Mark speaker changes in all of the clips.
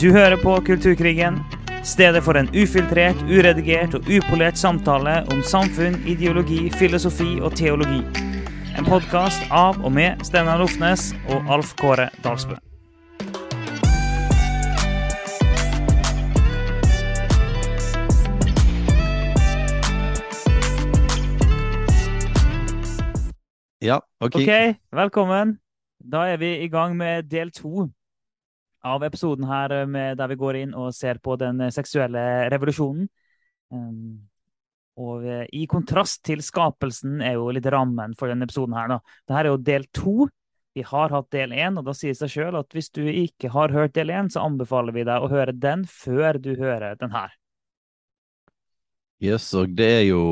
Speaker 1: Du hører på Kulturkrigen, stedet for en ufiltrert, uredigert og upolert samtale om samfunn, ideologi, filosofi og teologi. En podkast av og med Steinar Lofnes og Alf Kåre Dalsbø.
Speaker 2: Ja, OK.
Speaker 1: Ok, velkommen. Da er vi i gang med del to av episoden her, eh, med, der vi går inn og ser på den eh, seksuelle revolusjonen. Um, og eh, i kontrast til skapelsen er jo litt rammen for denne episoden her. da. Dette er jo del to. Vi har hatt del én, og da sier det seg sjøl at hvis du ikke har hørt del én, så anbefaler vi deg å høre den før du hører den her.
Speaker 2: Yes, og det er jo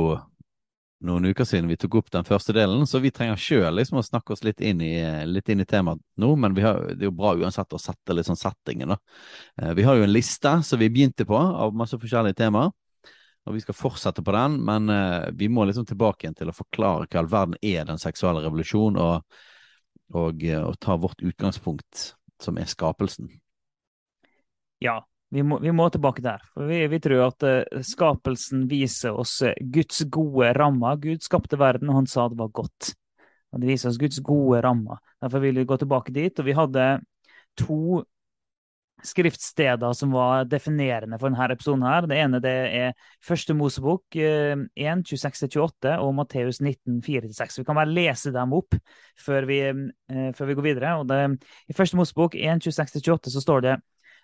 Speaker 2: noen uker siden vi tok opp den første delen, så vi trenger sjøl liksom å snakke oss litt inn i, inn i temaet nå. Men har, det er jo bra uansett å sette litt sånn settingen, da. Eh, Vi har jo en liste som vi begynte på, av masse forskjellige temaer. Og vi skal fortsette på den, men eh, vi må liksom tilbake igjen til å forklare hva all verden er den seksuelle revolusjonen, og, og, eh, og ta vårt utgangspunkt, som er skapelsen.
Speaker 1: Ja, vi må, vi må tilbake der. For vi, vi tror at eh, skapelsen viser oss eh, Guds gode rammer. Gud skapte verden, og han sa det var godt. Og Det viser oss Guds gode rammer. Derfor vil vi gå tilbake dit. Og vi hadde to skriftsteder som var definerende for denne episoden. her. Det ene det er Første Mosebok eh, 1, 26-28 og Matteus 19, 4-6. Vi kan bare lese dem opp før vi, eh, før vi går videre. Det, I Første Mosebok 1, 26-28 så står det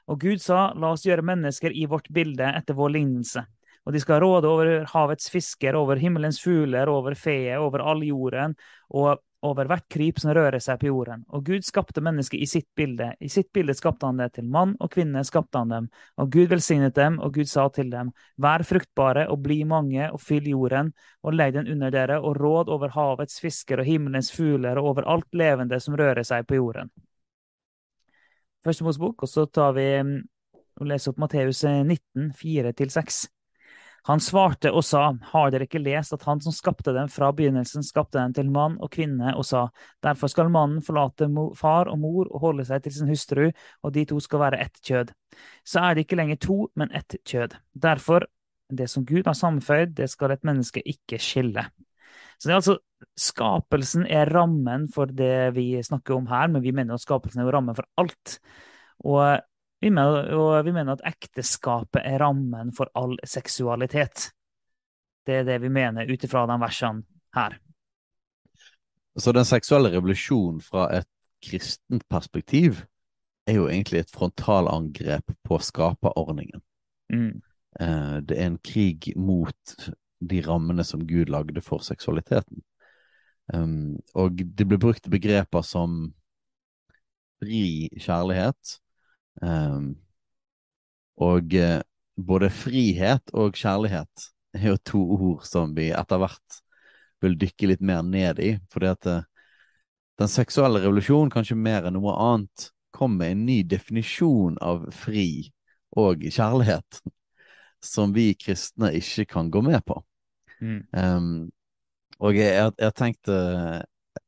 Speaker 1: og Gud sa, la oss gjøre mennesker i vårt bilde etter vår lignelse. Og de skal råde over havets fisker, over himmelens fugler, over feet, over all jorden, og over hvert kryp som rører seg på jorden. Og Gud skapte mennesket i sitt bilde. I sitt bilde skapte han det til mann og kvinne skapte han dem. Og Gud velsignet dem, og Gud sa til dem, vær fruktbare og bli mange, og fyll jorden, og legg den under dere, og råd over havets fisker og himmelens fugler, og over alt levende som rører seg på jorden. Første Mosebok, og så tar vi og leser opp Matteus 19, 4-6. Han svarte og sa, har dere ikke lest at han som skapte dem fra begynnelsen, skapte dem til mann og kvinne, og sa, derfor skal mannen forlate far og mor og holde seg til sin hustru, og de to skal være ett kjød. Så er det ikke lenger to, men ett kjød. Derfor, det som Gud har sammenføyd, det skal et menneske ikke skille. Så det er altså Skapelsen er rammen for det vi snakker om her, men vi mener at skapelsen er jo rammen for alt. Og vi, mener, og vi mener at ekteskapet er rammen for all seksualitet. Det er det vi mener ut ifra de versene her.
Speaker 2: Så den seksuelle revolusjonen fra et kristent perspektiv er jo egentlig et frontalangrep på skaperordningen.
Speaker 1: Mm.
Speaker 2: Det er en krig mot de rammene som Gud lagde for seksualiteten. Um, og det ble brukt begreper som fri kjærlighet. Um, og uh, både frihet og kjærlighet er jo to ord som vi etter hvert vil dykke litt mer ned i. Fordi at uh, den seksuelle revolusjonen, kanskje mer enn noe annet, kom med en ny definisjon av fri og kjærlighet som vi kristne ikke kan gå med på.
Speaker 1: Mm.
Speaker 2: Um, og jeg, jeg, jeg tenkte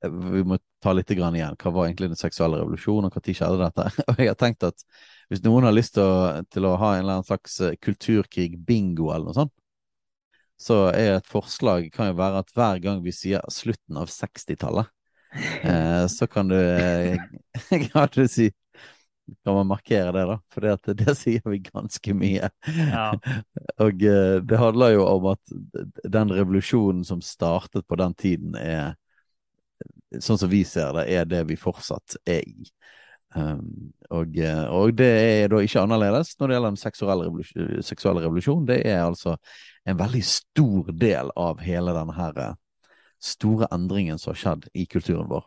Speaker 2: Vi må ta litt igjen. Hva var egentlig den seksuelle revolusjonen, og når skjedde dette? Og jeg har tenkt at hvis noen har lyst til å, til å ha en eller annen slags kulturkrig-bingo eller noe sånt, så er et forslag kan jo være at hver gang vi sier slutten av 60-tallet, eh, så kan du, kan du si kan man markere det, da? For det, sier vi ganske mye.
Speaker 1: Ja.
Speaker 2: og uh, det handler jo om at den revolusjonen som startet på den tiden, er Sånn som vi ser det, er det vi fortsatt er i. Um, og, og, det er da ikke annerledes når det gjelder den seksuelle, revolusjon, seksuelle revolusjon. Det er altså en veldig stor del av hele denne her store endringen som har skjedd i kulturen vår.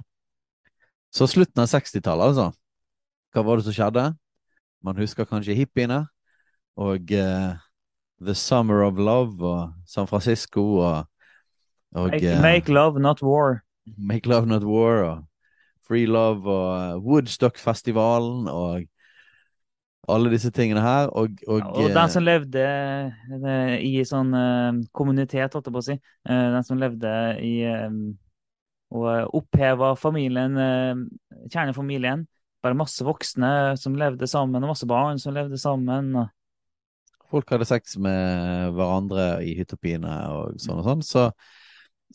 Speaker 2: Så slutten av 60-tallet, altså. Hva var det som skjedde? Man husker kanskje hippiene og uh, The Summer of Love og San Francisco og, og
Speaker 1: make, uh, make, Love Not War.
Speaker 2: Make Love Not War og Free Love og Woodstock-festivalen og alle disse tingene her. Og, og,
Speaker 1: ja, og den som levde i sånn uh, kommunitet, holdt jeg på å si. Uh, den som levde i um, Og oppheva familien, kjernefamilien bare masse voksne som levde sammen, og masse barn som levde sammen. og
Speaker 2: Folk hadde sex med hverandre i hyttepine og sånn og sånn. Så,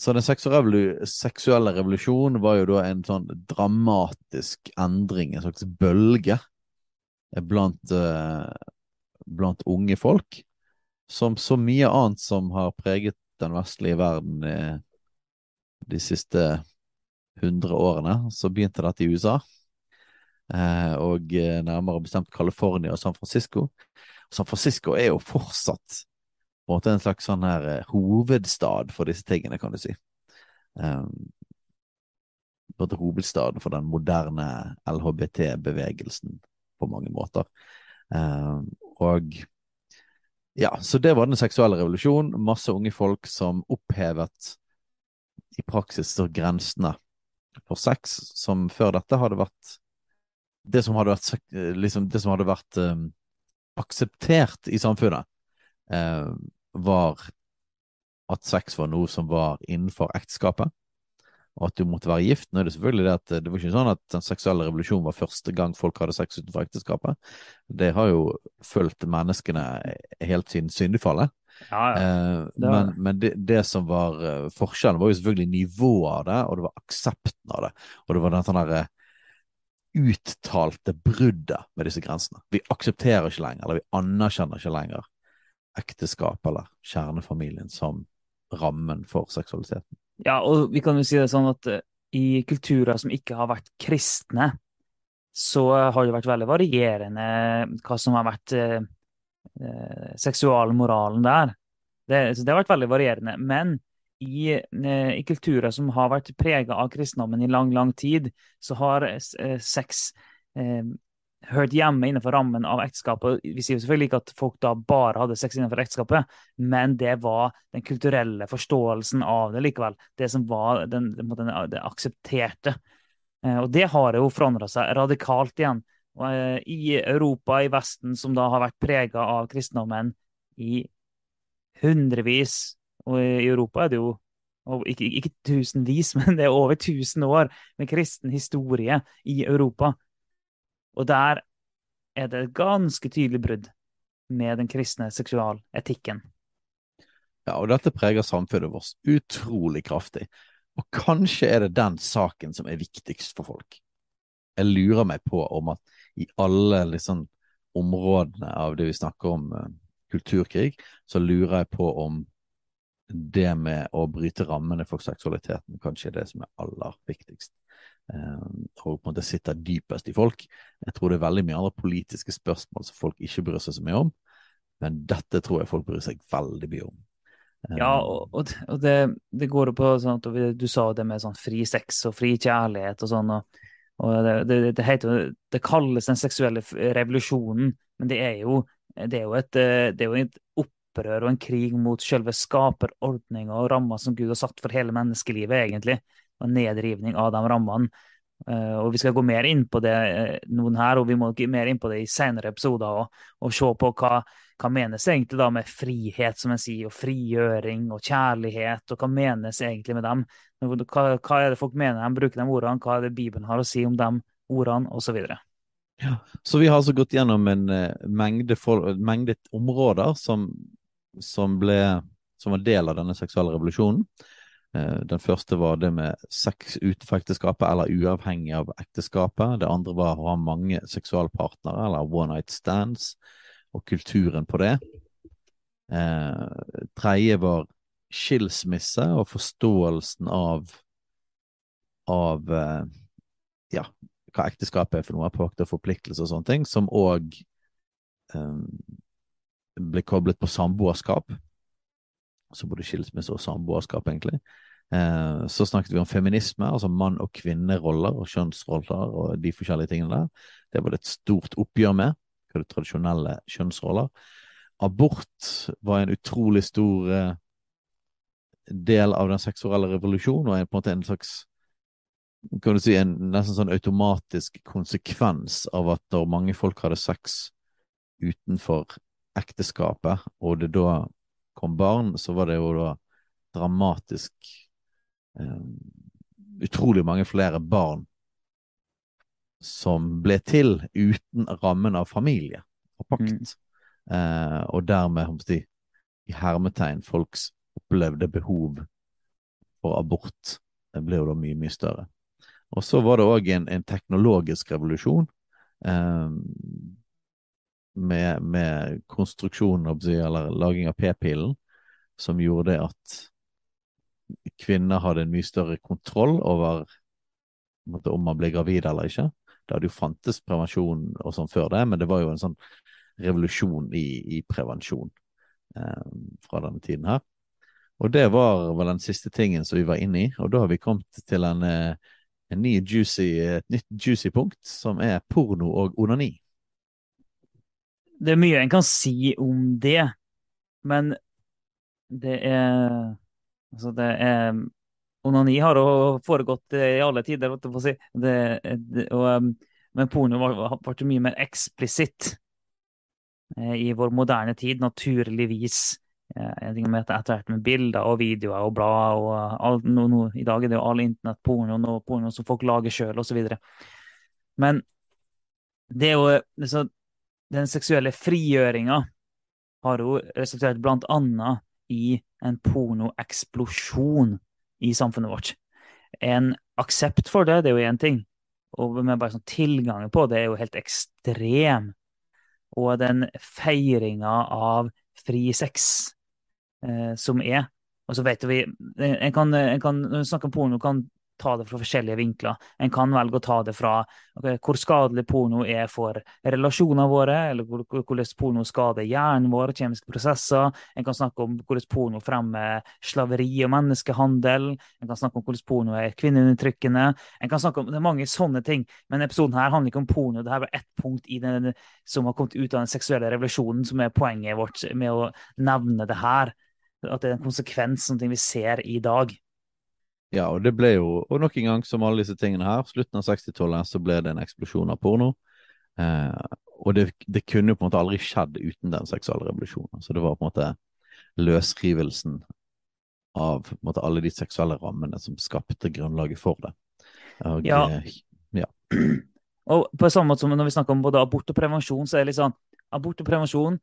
Speaker 2: så den seksuelle revolusjonen var jo da en sånn dramatisk endring, en slags bølge, blant, uh, blant unge folk. Som så mye annet som har preget den vestlige verden eh, de siste hundre årene, så begynte dette i USA. Eh, og eh, nærmere bestemt California og San Francisco. San Francisco er jo fortsatt på en måte en slags sånn her eh, hovedstad for disse tingene, kan du si. Um, hovedstaden for den moderne LHBT-bevegelsen på mange måter. Um, og ja, så det var den seksuelle revolusjonen. Masse unge folk som opphevet i praksis grensene for sex, som før dette hadde vært det som hadde vært, liksom, det som hadde vært um, akseptert i samfunnet, uh, var at sex var noe som var innenfor ekteskapet og at du måtte være gift. Nå er det selvfølgelig det at det var ikke sånn at den seksuelle revolusjonen var første gang folk hadde sex utenfor ekteskapet. Det har jo fulgt menneskene helt siden syndefallet.
Speaker 1: Ja, ja.
Speaker 2: Eh, men, men det, det, som var forskjellen, var jo selvfølgelig nivået av det, og det var aksepten av det. Og det var den sånn derre uttalte bruddet med disse grensene. Vi aksepterer ikke lenger, eller vi anerkjenner ikke lenger ekteskap eller kjernefamilien som rammen for seksualiteten.
Speaker 1: Ja, og vi kan jo si det sånn at uh, i kulturer som ikke har vært kristne, så har det vært veldig varierende hva som har vært eh, seksualmoralen der. Det, det, har vært veldig varierende. Men i, uh, i kulturer som har vært prega av kristendommen i lang, lang tid, så har sex hørt hjemme innenfor rammen av ekteskapet. Vi sier jo selvfølgelig ikke at folk da bare hadde sex innenfor ekteskapet, men det var den kulturelle forståelsen av det likevel. Det som var den, den, det aksepterte. Eh, og det har jo forandra seg radikalt igjen. Eh, I Europa, i Vesten, som da har vært prega av kristendommen i hundrevis, og i Europa er det jo ikke, ikke tusenvis, men det er over tusen år med kristen historie i Europa. Og der er det et ganske tydelig brudd med den kristne seksualetikken.
Speaker 2: Ja, og dette preger samfunnet vårt utrolig kraftig. Og kanskje er det den saken som er viktigst for folk. Jeg lurer meg på om at i alle liksom, områdene av det vi snakker om uh, kulturkrig, så lurer jeg på om det med å bryte rammene for seksualiteten kanskje er det som er aller viktigst. Eh, og på en måte sitter dypest i folk. Jeg tror det er veldig mye andre politiske spørsmål som folk ikke bryr seg så mye om, men dette tror jeg folk bryr seg veldig mye om.
Speaker 1: Ja, eh, og, og det, det, går jo på sånn at du sa det med sånn fri sex og fri kjærlighet og sånn. og, og det, det, det, heter, det kalles den seksuelle revolusjonen, men det er jo, det er jo, et, eh, det er jo et opprør og en krig mot selve skaperordninga og ramma som Gud har satt for hele menneskelivet, egentlig og nedrivning av de rammene. Uh, og Vi skal gå mer inn på det uh, noen her, og vi må gå mer inn på det i senere episoder. Og, og se på hva, hva menes egentlig da med frihet, som jeg sier, og frigjøring og kjærlighet. Og hva menes egentlig med dem? Hva, hva er det folk mener de bruker de ordene? Hva er det Bibelen har å si om de ordene, osv.
Speaker 2: Ja, så vi har altså gått gjennom en uh, mengde, for, mengde områder som, som, ble, som var del av denne seksuelle revolusjonen. Eh, den første var det med sex utenfor ekteskapet eller uavhengig av ekteskapet. Det andre var å ha mange seksualpartnere eller one night stands og kulturen på det. Eh, tredje var skilsmisse og forståelsen av av eh, ja, hva ekteskapet er for noe, pakt og forpliktelse og sånne ting, som òg eh, ble koblet på samboerskap så både skilsmisse og samboerskap, egentlig. Eh, så snakket vi om feminisme, altså mann- og kvinneroller og kjønnsroller og de forskjellige tingene der. Det var det et stort oppgjør med, hva det tradisjonelle kjønnsroller. Abort var en utrolig stor eh, del av den seksuelle revolusjonen, og en, på en måte en slags kan du si, en nesten sånn automatisk konsekvens av at når mange folk hadde sex utenfor ekteskapet, og det da kom barn, så var det jo da dramatisk eh, Utrolig mange flere barn som ble til uten rammen av familie og pakt.
Speaker 1: Mm.
Speaker 2: Eh, og dermed, si, i hermetegn, folks opplevde behov for abort det ble jo da mye, mye større. Og så var det òg en, en, teknologisk revolusjon. Eh, med, med konstruksjonen eller laging av p-pillen, som gjorde at kvinner hadde en mye større kontroll over om man ble gravid eller ikke. Det hadde jo fantes prevensjon og sånn før det, men det var jo en sånn revolusjon i, i prevensjon eh, fra denne tiden her. Og det var vel den siste tingen som vi var inne i, og da har vi kommet til en, eh, en ny juicy, et nytt juicy punkt, som er porno og onani.
Speaker 1: Det er mye en kan si om det, men det er Altså, det er Onani har jo foregått i alle tider, vet du, si. det, det, og, um, men porno ble mye mer eksplisitt eh, i vår moderne tid, naturligvis. Eh, jeg med etter hvert med bilder og videoer og blad. og alt, no, no, I dag er det jo all internettporno og porno som folk lager sjøl, osv. Men det er jo altså, Den seksuelle frigjøringa har jo resultert blant annet i en pornoeksplosjon i samfunnet vårt. En aksept for det, det er jo én ting. Og med bare sånn tilgangen på det er jo helt ekstrem. Og den feiringa av fri sex eh, som er. Og så vet vi en kan, en kan, Når vi snakker om porno, kan ta det fra forskjellige vinkler. En kan velge å ta det fra okay, hvor skadelig porno er for relasjonene våre, eller hvordan porno skader hjernen vår, kjemiske prosesser. En kan snakke om hvordan porno fremmer slaveri og menneskehandel. En kan snakke om hvordan porno er kvinneundertrykkende. En kan snakke om, Det er mange sånne ting, men episoden her handler ikke om porno. Dette bare ett punkt i den, som har kommet ut av den seksuelle revolusjonen, som er poenget vårt med å nevne det her. At det er en konsekvens, som vi ser i dag.
Speaker 2: Ja, og det ble jo Og nok en gang, som alle disse tingene her, slutten av 60-tallet så ble det en eksplosjon av porno. Eh, og det, det, kunne jo på en måte aldri skjedd uten den seksuelle revolusjonen. Så det var på en måte løsrivelsen av måte, alle de seksuelle rammene som skapte grunnlaget for det.
Speaker 1: Og, ja. Eh, ja. Og på samme måte som når vi snakker om både abort og prevensjon, så er det litt sånn Abort og prevensjon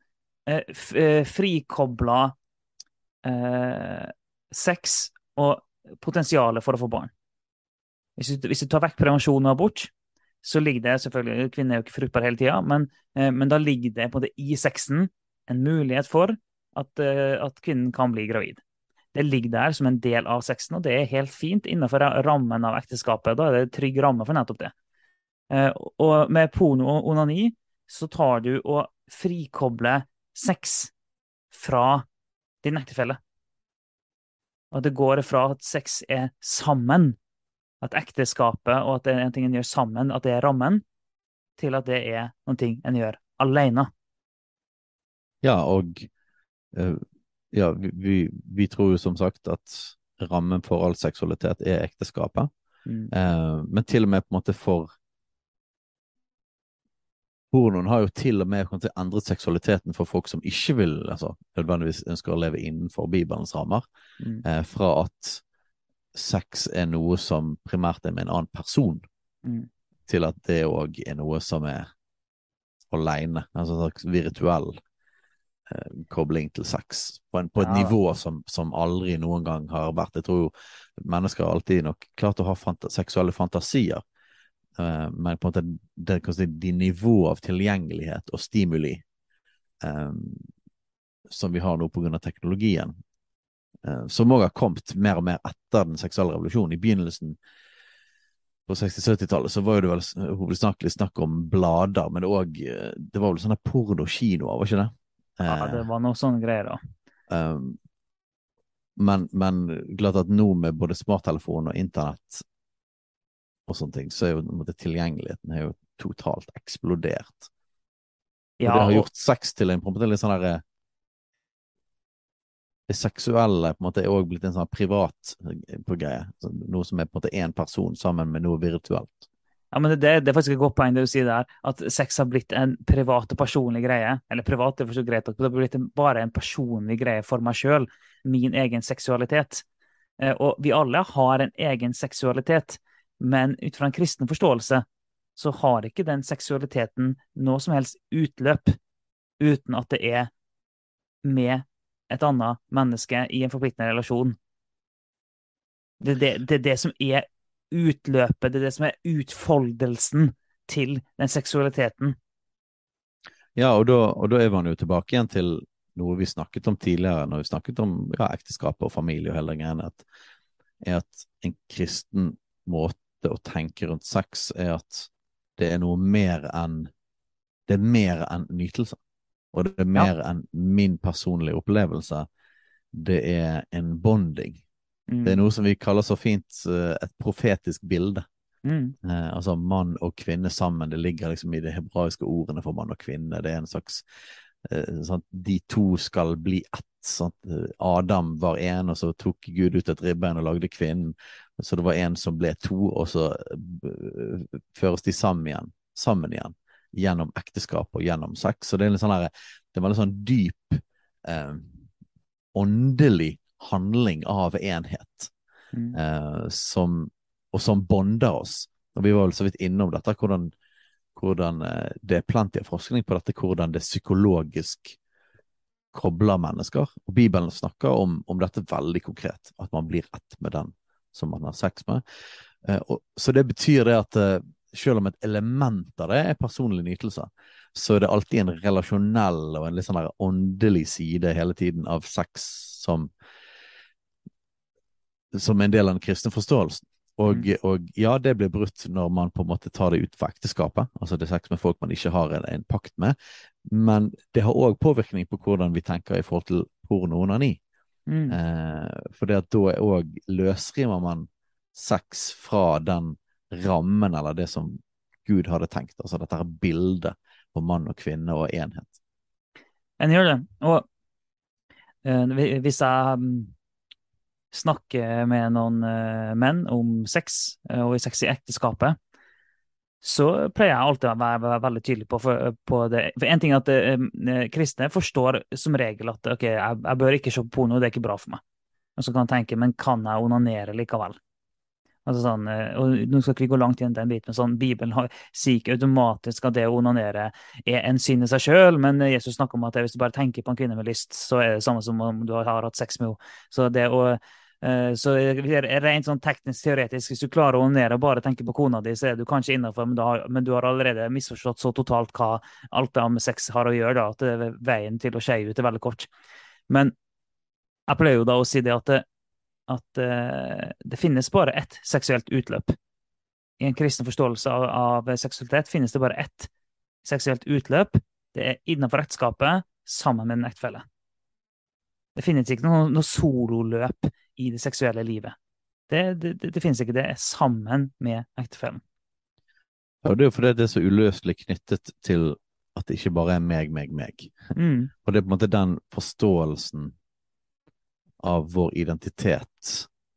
Speaker 1: eh, eh frikobla eh, sex og potensialet for å få barn. Hvis du, hvis du tar vekk prevensjon og abort, så ligger det selvfølgelig Kvinner er jo ikke fruktbare hele tida, men, eh, men, da ligger det på det i sexen en mulighet for at, eh, at, kvinnen kan bli gravid. Det ligger der som en del av sexen, og det er helt fint innenfor rammen av ekteskapet. Da er det trygg ramme for nettopp det. Eh, og med porno og onani så tar du og frikobler sex fra din ektefelle. At det går fra at sex er sammen, at ekteskapet og at det er en ting en gjør sammen, at det er rammen, til at det er ting en gjør alene.
Speaker 2: Ja, og uh, ja, vi, vi, tror jo som sagt at rammen for all seksualitet er ekteskapet. Mm. Uh, men til og med på en måte for Pornoen har jo til og med si, endret seksualiteten for folk som ikke vil, altså nødvendigvis ønsker å leve innenfor Bibelens rammer. Mm. Eh, fra at sex er noe som primært er med en annen person, mm. til at det òg er noe som er aleine. Altså en slags virtuell eh, kobling til sex. På, en, på et ja. nivå som, som, aldri noen gang har vært. Jeg tror jo mennesker alltid nok klart å ha fanta seksuelle fantasier Uh, men på en måte det, det, de nivå av tilgjengelighet og stimuli um, som vi har nå pga. teknologien, uh, som òg har kommet mer og mer etter den seksuelle revolusjonen. I begynnelsen på 60-70-tallet så var jo det vel hovedsakelig snakk om blader, men det, også, det var vel sånne pornokinoer, var ikke det?
Speaker 1: Ja, det var noe sånn greier, da. Um,
Speaker 2: men, men klart at nå med både smarttelefon og internett og sånne ting, så er jo måte, tilgjengeligheten er jo totalt eksplodert. Ja, og det har gjort sex til en på en måte litt sånn derre eh, Det seksuelle på en måte er òg blitt en sånn privat eh, greie. Noe som er på en måte én person sammen med noe virtuelt.
Speaker 1: Ja, men det, det, er faktisk et godt poeng det du sier der, at sex har blitt en privat og personlig greie. Eller privat, det er for så greit, det har blitt bare en personlig greie for meg sjøl. Min egen seksualitet. Eh, og vi alle har en egen seksualitet. Men ut fra en kristen forståelse så har ikke den seksualiteten noe som helst utløp uten at det er med et annet menneske i en forpliktende relasjon. Det er det, det, det som er utløpet, det er det som er utfoldelsen til den seksualiteten.
Speaker 2: Ja, og da, og da er man jo tilbake igjen til noe vi snakket om tidligere, når vi snakket om ja, ekteskap og familie og hele greia, at en kristen måte å tenke rundt sex er at det er noe mer enn det er mer enn nytelse. Og det er mer ja. enn min personlige opplevelse. Det er en bonding. Mm. Det er noe som vi kaller så fint uh, et profetisk bilde. Mm. Eh, altså mann og kvinne sammen. Det ligger liksom i de hebraiske ordene for mann og kvinne. Det er en slags eh, sånn, De to skal bli ett. Sånn, Adam var én, og så tok Gud ut et ribbein og lagde kvinnen. Så det var en som ble to, og så føres de sammen igjen. Sammen igjen gjennom ekteskap og gjennom sex. Så det er en sånn her, det er veldig sånn dyp eh, åndelig handling av enhet mm. eh, som, og som bonder oss. Og Vi var vel så vidt innom dette, hvordan, hvordan eh, det er plenty av forskning på dette, hvordan det psykologisk kobler mennesker. Og Bibelen snakker om, om dette veldig konkret, at man blir ett med den som man har sex med. Eh, og, så det betyr det at eh, selv om et element av det er personlig nytelse, så er det alltid en relasjonell og en litt sånn åndelig side hele tiden av sex som som en del av den kristne forståelsen. Og, mm. og, ja, det blir brutt når man på en måte tar det ut for ekteskapet, altså det er sex med folk man ikke har en, en pakt med, men det har òg påvirkning på hvordan vi tenker i forhold til porno og onani. Mm. Eh, for da òg løsriver man sex fra den rammen eller det som Gud hadde tenkt. Altså dette her bildet på mann og kvinne og enhet.
Speaker 1: En gjør det. Og eh, hvis jeg um, snakker med noen uh, menn om sex, uh, og sex i ekteskapet, så pleier jeg alltid å være, være veldig tydelig på, for, på, det. For en ting er at kristne forstår som regel at ok, jeg, jeg bør ikke se på porno, det er ikke bra for meg. Og så kan jeg tenke, men kan jeg onanere likevel? Altså sånn, eh, og Nå skal ikke vi gå langt inn den biten, men sånn, Bibelen har, sier ikke automatisk at det å onanere er en synd i seg sjøl, men Jesus snakker om at hvis du bare tenker på en kvinne med lyst, så er det samme som om du har hatt sex med henne. Så det å eh, så rent sånn teknisk teoretisk, hvis du klarer å onanere og bare tenker på kona di, så er du kanskje innafor, men, men, du har allerede misforstått så totalt hva alt det med sex har å gjøre, da, at veien til å skeie ut er veldig kort. Men jeg pleier jo da å si det at at uh, det finnes bare ett seksuelt utløp. I en kristen forståelse av, av, seksualitet finnes det bare ett seksuelt utløp. Det er innenfor ekteskapet sammen med en ektefelle. Det finnes ikke noe, noe sololøp i det seksuelle livet. Det, det, det, det, finnes ikke. Det er sammen med ektefellen.
Speaker 2: Ja, det er jo fordi det er så uløselig knyttet til at det ikke bare er meg, meg, meg. Mm. Og det er på en måte den forståelsen av vår identitet,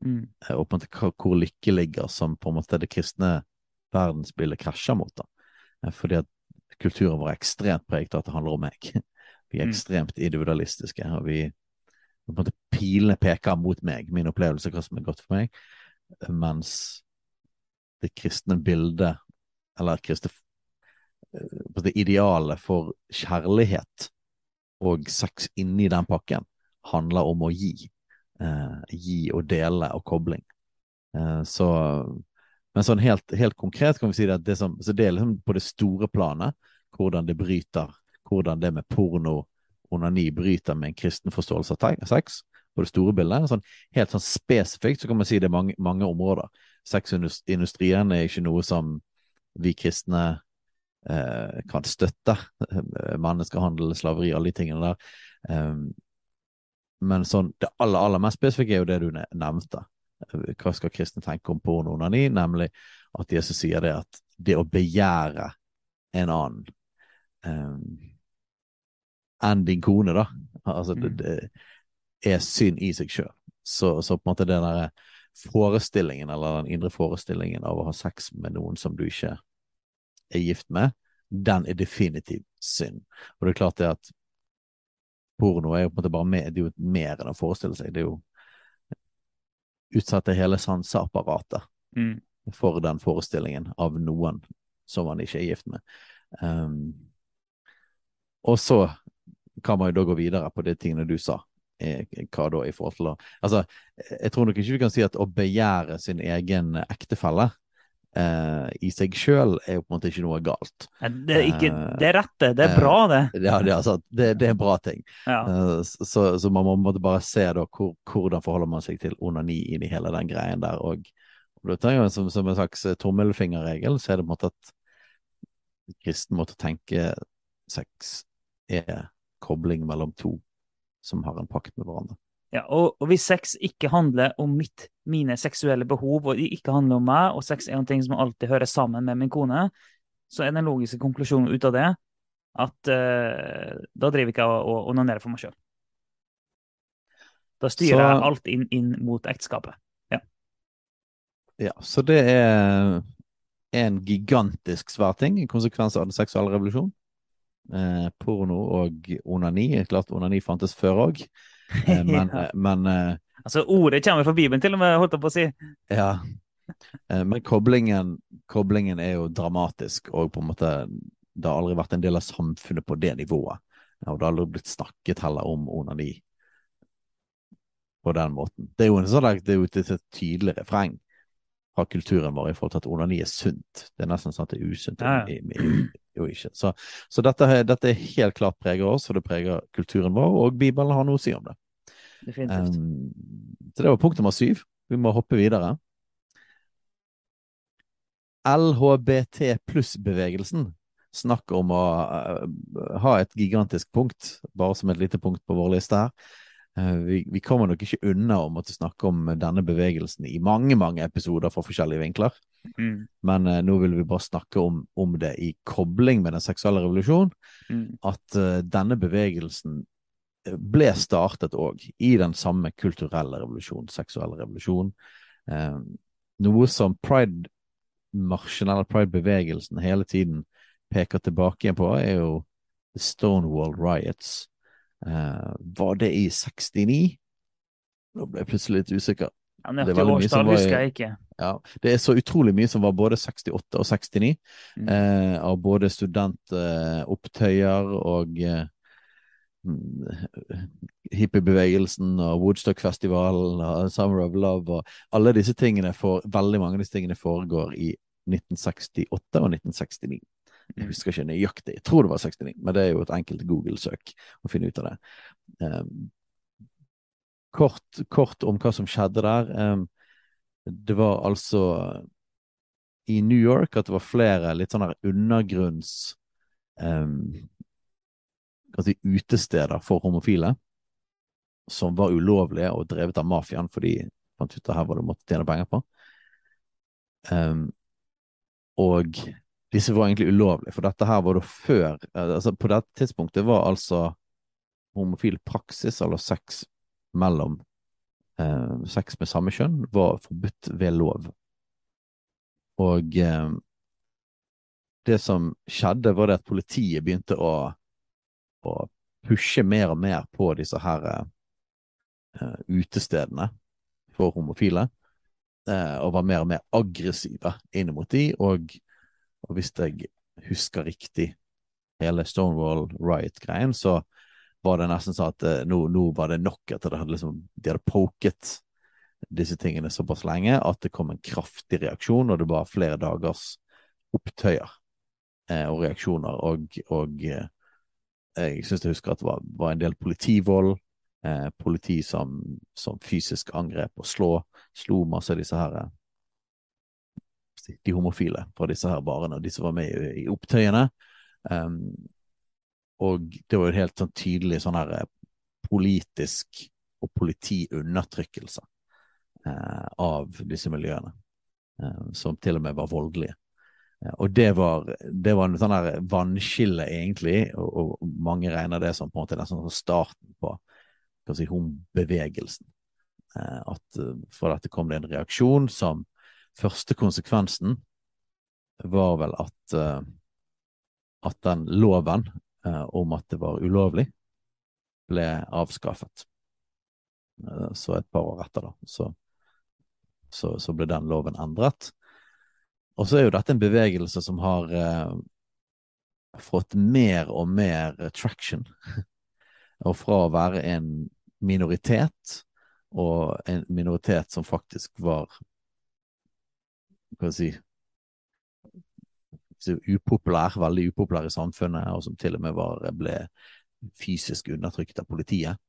Speaker 2: mm. Eh, og på en måte hvor lykke ligger, som på en måte det kristne verdensbildet krasjer mot. da. Eh, fordi at kulturen vår er ekstremt preget av at det handler om meg. Vi er mm. ekstremt individualistiske, og vi på en måte Pilene peker mot meg, min opplevelse, hva som er godt for meg, mens det kristne bildet, eller kristne eh, det idealet for kjærlighet og sex inni den pakken, handler om å gi. Eh, gi og dele og kobling. Eh, så Men sånn helt, helt, konkret kan vi si at det, som, det er liksom på det store planet hvordan det bryter, hvordan det med porno, onani, bryter med en kristen forståelse av sex på det store bildet. Sånn, helt sånn spesifikt så kan man si det er mange, mange områder. Sexindustrien er ikke noe som vi kristne eh, kan støtte. Menneskehandel, slaveri, alle de tingene der. Um, men sånn, det aller, aller mest spesifikke er jo det du nevnte. Hva skal kristne tenke om porno og onani? Nemlig at Jesus sier det at det å begjære en annen um, enn din kone, da, altså det, mm. det er synd i seg sjøl. Så, så, på en måte den derre forestillingen, eller den indre forestillingen av å ha sex med noen som du ikke er gift med, den er definitivt synd. Og det er klart det at porno er jo på en måte bare mer, det er jo mer enn å forestille seg. Det er jo utsette hele sanseapparatet mm. for den forestillingen av noen som han ikke er gift med. Um, og så kan man jo da gå videre på de tingene du sa. Eh, hva da i forhold til å Altså, jeg tror nok ikke vi kan si at å begjære sin egen ektefelle eh, i seg sjøl er jo på en måte ikke noe galt.
Speaker 1: Det er, ikke, det er rett, det. Det er bra, det.
Speaker 2: Ja, det, altså, det, det er en bra ting.
Speaker 1: Ja.
Speaker 2: Så, så, man må bare se da hvor, hvordan forholder man seg til onani inn i hele den greien der. Og, og da tenker jeg som, som en slags tommelfingerregel, så er det på en måte at kristen måtte tenke sex er kobling mellom to som har en pakt med hverandre.
Speaker 1: Ja, og, og, hvis sex ikke handler om mitt, mine seksuelle behov, og ikke handler om meg, og sex er en ting som alltid hører sammen med min kone, så er den logiske konklusjonen ut av det at uh, da driver ikke jeg og onanerer for meg sjøl. Da styrer så, jeg alt inn, inn mot ekteskapet. Ja.
Speaker 2: ja, så det er en gigantisk svær ting, en konsekvens av den seksuelle revolusjonen. Eh, porno og onani. Klart onani fantes før òg, eh, men, ja. Eh, men eh,
Speaker 1: Altså, ordet kommer fra Bibelen, til og med, holdt jeg på å si.
Speaker 2: Ja. Eh, men koblingen, koblingen, er jo dramatisk, og på en måte Det har aldri vært en del av samfunnet på det nivået. Og det har aldri blitt snakket heller om onani på den måten. Det er jo, en sånn, det er jo et, et tydelig refreng fra kulturen vår i forhold til at onani er sunt. Det er nesten sånn at det er usunt. I, i, jo ikke. Så, så dette, dette, helt klart preger oss, og det preger kulturen vår, og Bibelen har noe å si om det.
Speaker 1: Definitivt. Um,
Speaker 2: så det var punkt nummer syv. Vi må hoppe videre. LHBT pluss-bevegelsen snakker om å uh, ha et gigantisk punkt, bare som et lite punkt på vår liste her. Uh, vi, vi, kommer nok ikke unna å måtte snakke om denne bevegelsen i mange mange episoder fra forskjellige vinkler. Mm. Men uh, nå vil vi bare snakke om, om, det i kobling med den seksuelle revolusjonen. Mm. At uh, denne bevegelsen eh, ble startet òg i den samme kulturelle revolusjonen, seksuelle revolusjonen. Uh, noe som pride-marsjen, eller pride-bevegelsen, hele tiden peker tilbake igjen på, er jo The Stonewall Riots. Var det i 69? Nå ble jeg plutselig litt usikker.
Speaker 1: Ja, Nøyaktig årstall ikke.
Speaker 2: Ja, Det er så utrolig mye som var både 68 og 69, mm. eh, av både studentopptøyer eh, og eh, hippiebevegelsen og Woodstock-festivalen og Summer of Love og alle disse tingene for, Veldig mange av disse tingene foregår i 1968 og 1969. Jeg mm. husker ikke nøyaktig, jeg tror det var 69, men det er jo et enkelt Google-søk å finne ut av det. Um, kort, kort, om hva som skjedde der. Um, det var altså i New York at det var flere litt sånne undergrunns um, si, utesteder for homofile som var ulovlige og drevet av mafiaen, fordi man fant ut at her var det måtte tjene penger på. Um, og disse var egentlig ulovlige, for dette her var da før altså På dette tidspunktet var altså homofil praksis, eller sex mellom eh, sex med samme kjønn, var forbudt ved lov. Og eh, det som skjedde, var det at politiet begynte å, å pushe mer og mer på disse her eh, utestedene for homofile, uh, og var mer og mer aggressive inn mot de, og, og hvis jeg husker riktig hele Stonewall Riot-greien, så var det nesten sånn at uh, nå, nå, var det nok at hadde liksom, de hadde poket disse tingene såpass lenge at det kom en kraftig reaksjon, og det var flere dagers opptøyer eh, og reaksjoner. Og, og eh, jeg syns jeg husker at det var, var en del politivold. Eh, politi som, som, fysisk angrep og slå, slo masse av disse her eh, de homofile fra disse her barene, de som var med i, i opptøyene. Um, og det var jo helt sånn tydelig sånn her eh, politisk og politiundertrykkelse uh, av disse miljøene, uh, som til og med var voldelige. Uh, og det var, det var en sånn her vannskille, egentlig, og, og, mange regner det som på en måte nesten starten på si, bevegelsen. Eh, at fra dette kom det en reaksjon som Første konsekvensen var vel at, at den loven eh, om at det var ulovlig, ble avskaffet. Eh, så et par år etter, da, så, så, så, ble den loven endret. og så er jo dette en bevegelse som har uh, fått mer og mer traction. og fra å være en minoritet, og en minoritet som faktisk var Hva si upopulær, veldig upopulær i samfunnet, og som til og med var, ble fysisk undertrykt av politiet,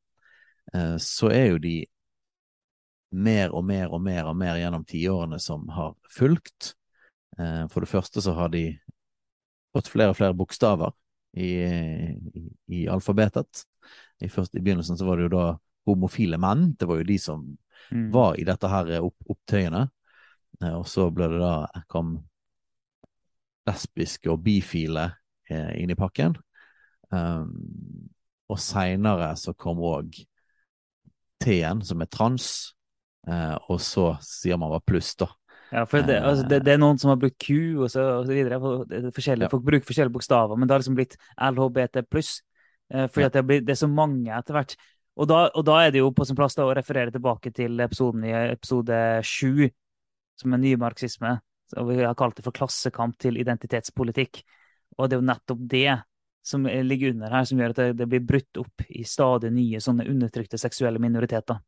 Speaker 2: uh, så er jo de mer og mer og mer og mer gjennom tiårene som har fulgt. Eh, for det første så har de fått flere og flere bokstaver i, i, i alfabetet. I, først, I, begynnelsen så var det jo da homofile menn. Det var jo de som mm. var i dette her opp, opptøyene. Eh, og så ble det da kom lesbiske og bifile eh, inn i pakken. Um, og seinere så kom òg T-en, som er trans, uh, og så sier man bare pluss, da.
Speaker 1: Ja, for det, altså, det, det, er noen som har brukt Q og så, og så videre. Ja. Folk bruker forskjellige bokstaver, men det har liksom blitt LHBT pluss. Uh, fordi ja. det, blir, det, er så mange etter hvert. Og da, og da, er det jo på sin plass da, å referere tilbake til episoden i episode sju, som er nymarxisme. Og vi har kalt det for klassekamp til identitetspolitikk. Og det er jo nettopp det som ligger under her, som gjør at det, blir brutt opp i stadig nye sånne undertrykte seksuelle minoriteter.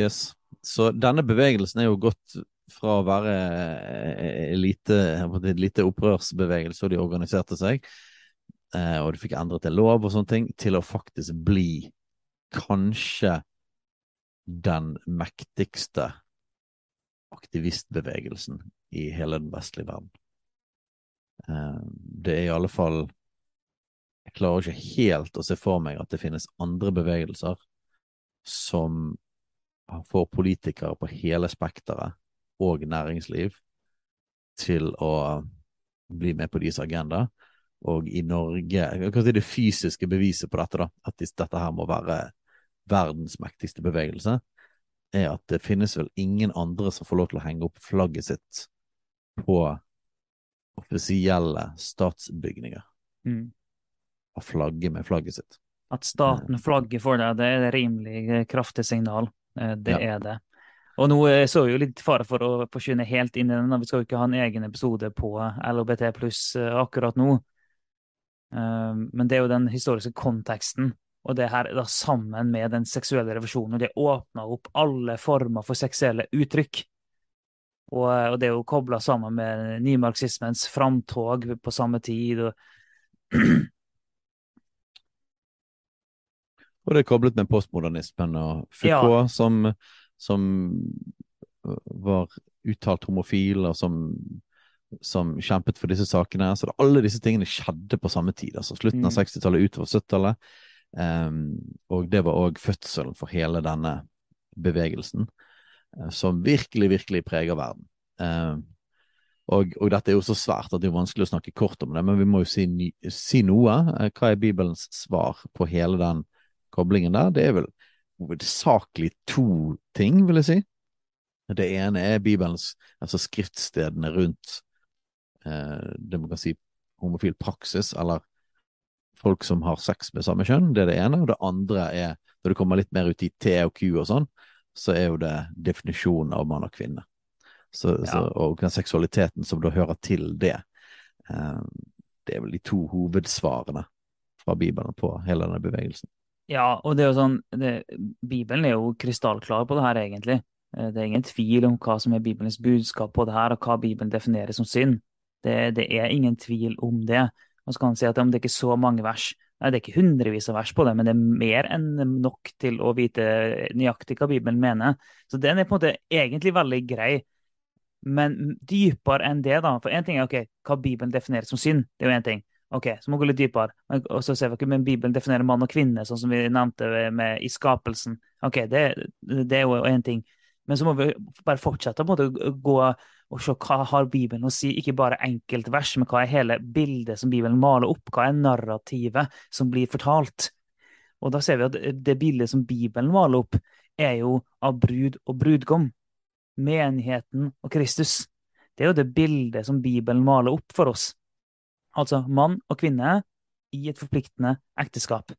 Speaker 2: Yes. Så denne bevegelsen er jo gått fra å være en lite, lite opprørsbevegelse, og de organiserte seg, eh, og de fikk endret en lov og sånne ting, til å faktisk bli kanskje den mektigste aktivistbevegelsen i hele den vestlige verden. Eh, det er i alle fall Jeg klarer ikke helt å se for meg at det finnes andre bevegelser som får politikere på hele spekteret og næringsliv til å bli med på deres agenda. Og i Norge Hva er det fysiske beviset på dette, da? At dette her må være verdens mektigste bevegelse, er at det finnes vel ingen andre som får lov til å henge opp flagget sitt på offisielle statsbygninger. Mm. Å flagge med flagget sitt.
Speaker 1: At staten flagger for deg, det er et rimelig kraftig signal. Eh, det ja. er det. Og nå eh, så vi jo litt fare for å forsyne helt inn i den. Vi skal jo ikke ha en egen episode på LHBT pluss eh, akkurat nå. Men det er jo den historiske konteksten, og det her da sammen med den seksuelle revisjonen. Det åpna opp alle former for seksuelle uttrykk. Og, det er jo kobla sammen med nymarxismens framtog på samme tid. og
Speaker 2: Og det er koblet med postmodernismen og Foucault, ja. som, som, var uttalt homofil, og som, som, kjempet for disse sakene. Så alle disse tingene skjedde på samme tid. altså Slutten mm. av 60-tallet, utover 70-tallet. Um, og det var òg fødselen for hele denne bevegelsen, uh, som virkelig, virkelig preger verden. Uh, og, og, dette er jo så svært at det er vanskelig å snakke kort om det, men vi må jo si, si noe. Uh, hva er Bibelens svar på hele den koblingen der, det er vel hovedsakelig to ting, vil jeg si. Det ene er Bibelens, altså skriftstedene rundt eh, det man kan si homofil praksis, eller folk som har sex med samme kjønn, det er det ene. Og det andre er, når du kommer litt mer ut i T og Q og sånn, så er jo det definisjonen av mann og kvinne. Så, ja. så, og den seksualiteten som da hører til det. Eh, det er vel de to hovedsvarene fra Bibelen på hele denne bevegelsen.
Speaker 1: Ja, og det er jo sånn det, Bibelen er jo krystallklar på det her, egentlig. Eh, det er ingen tvil om hva som er Bibelens budskap på det her, og hva Bibelen definerer som synd. Det, det er ingen tvil om det. Og så kan man si at det er ikke så mange vers. Nei, det er ikke hundrevis av vers på det, men det er mer enn nok til å vite nøyaktig hva Bibelen mener. Så den er på en måte egentlig veldig grei. Men dypere enn det, da. For én ting er ok, hva Bibelen definerer som synd. Det er jo én ting. Ok, så må vi gå litt dypere. Og så ser vi ikke men Bibelen definerer mann og kvinne, sånn som vi nevnte med, i skapelsen. Ok, det, det er jo én ting. Men så må vi bare fortsette å en gå og se hva har Bibelen å si. Ikke bare enkeltvers, men hva er hele bildet som Bibelen maler opp? Hva er narrativet som blir fortalt? Og da ser vi at det bildet som Bibelen maler opp, er jo av brud og brudgom. Menigheten og Kristus. Det er jo det bildet som Bibelen maler opp for oss altså mann og kvinne, i et forpliktende ekteskap.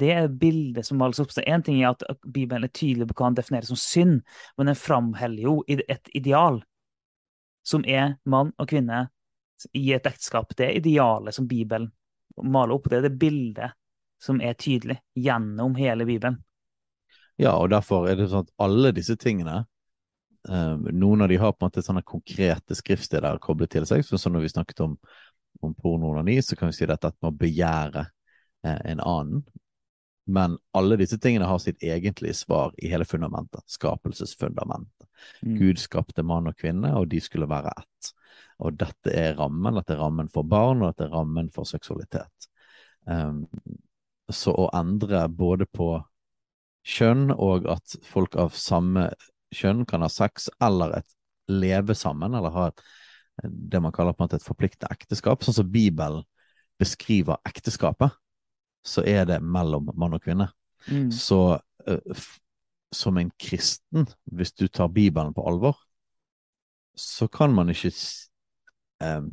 Speaker 1: Det er bildet som males opp. Én ting er at Bibelen er tydelig på hva han definerer som synd, men den framheller jo et ideal. Som er mann og kvinne i et ekteskap. Det idealet som Bibelen maler opp. Det er det bildet som er tydelig gjennom hele Bibelen.
Speaker 2: Ja, og derfor er det sånn at alle disse tingene um, Noen av de har på en måte sånne konkrete skriftsteder koblet til seg. Så når vi snakket om, om pornoonani, så kan vi si dette at man begjærer eh, en annen. Men alle disse tingene har sitt egentlige svar i hele fundamentet. Skapelsesfundamentet. Mm. Gud skapte mann og kvinne, og de skulle være ett. Og dette er rammen. Dette er rammen for barn, og dette er rammen for seksualitet. Um, så å endre både på kjønn og at folk av samme kjønn kan ha sex eller et leve sammen, eller ha et, det man kaller på en måte et forpliktende ekteskap, sånn som Bibelen beskriver ekteskapet, så er det mellom mann og kvinne. Mm. Så uh, som en kristen, hvis du tar Bibelen på alvor, så kan man ikke um,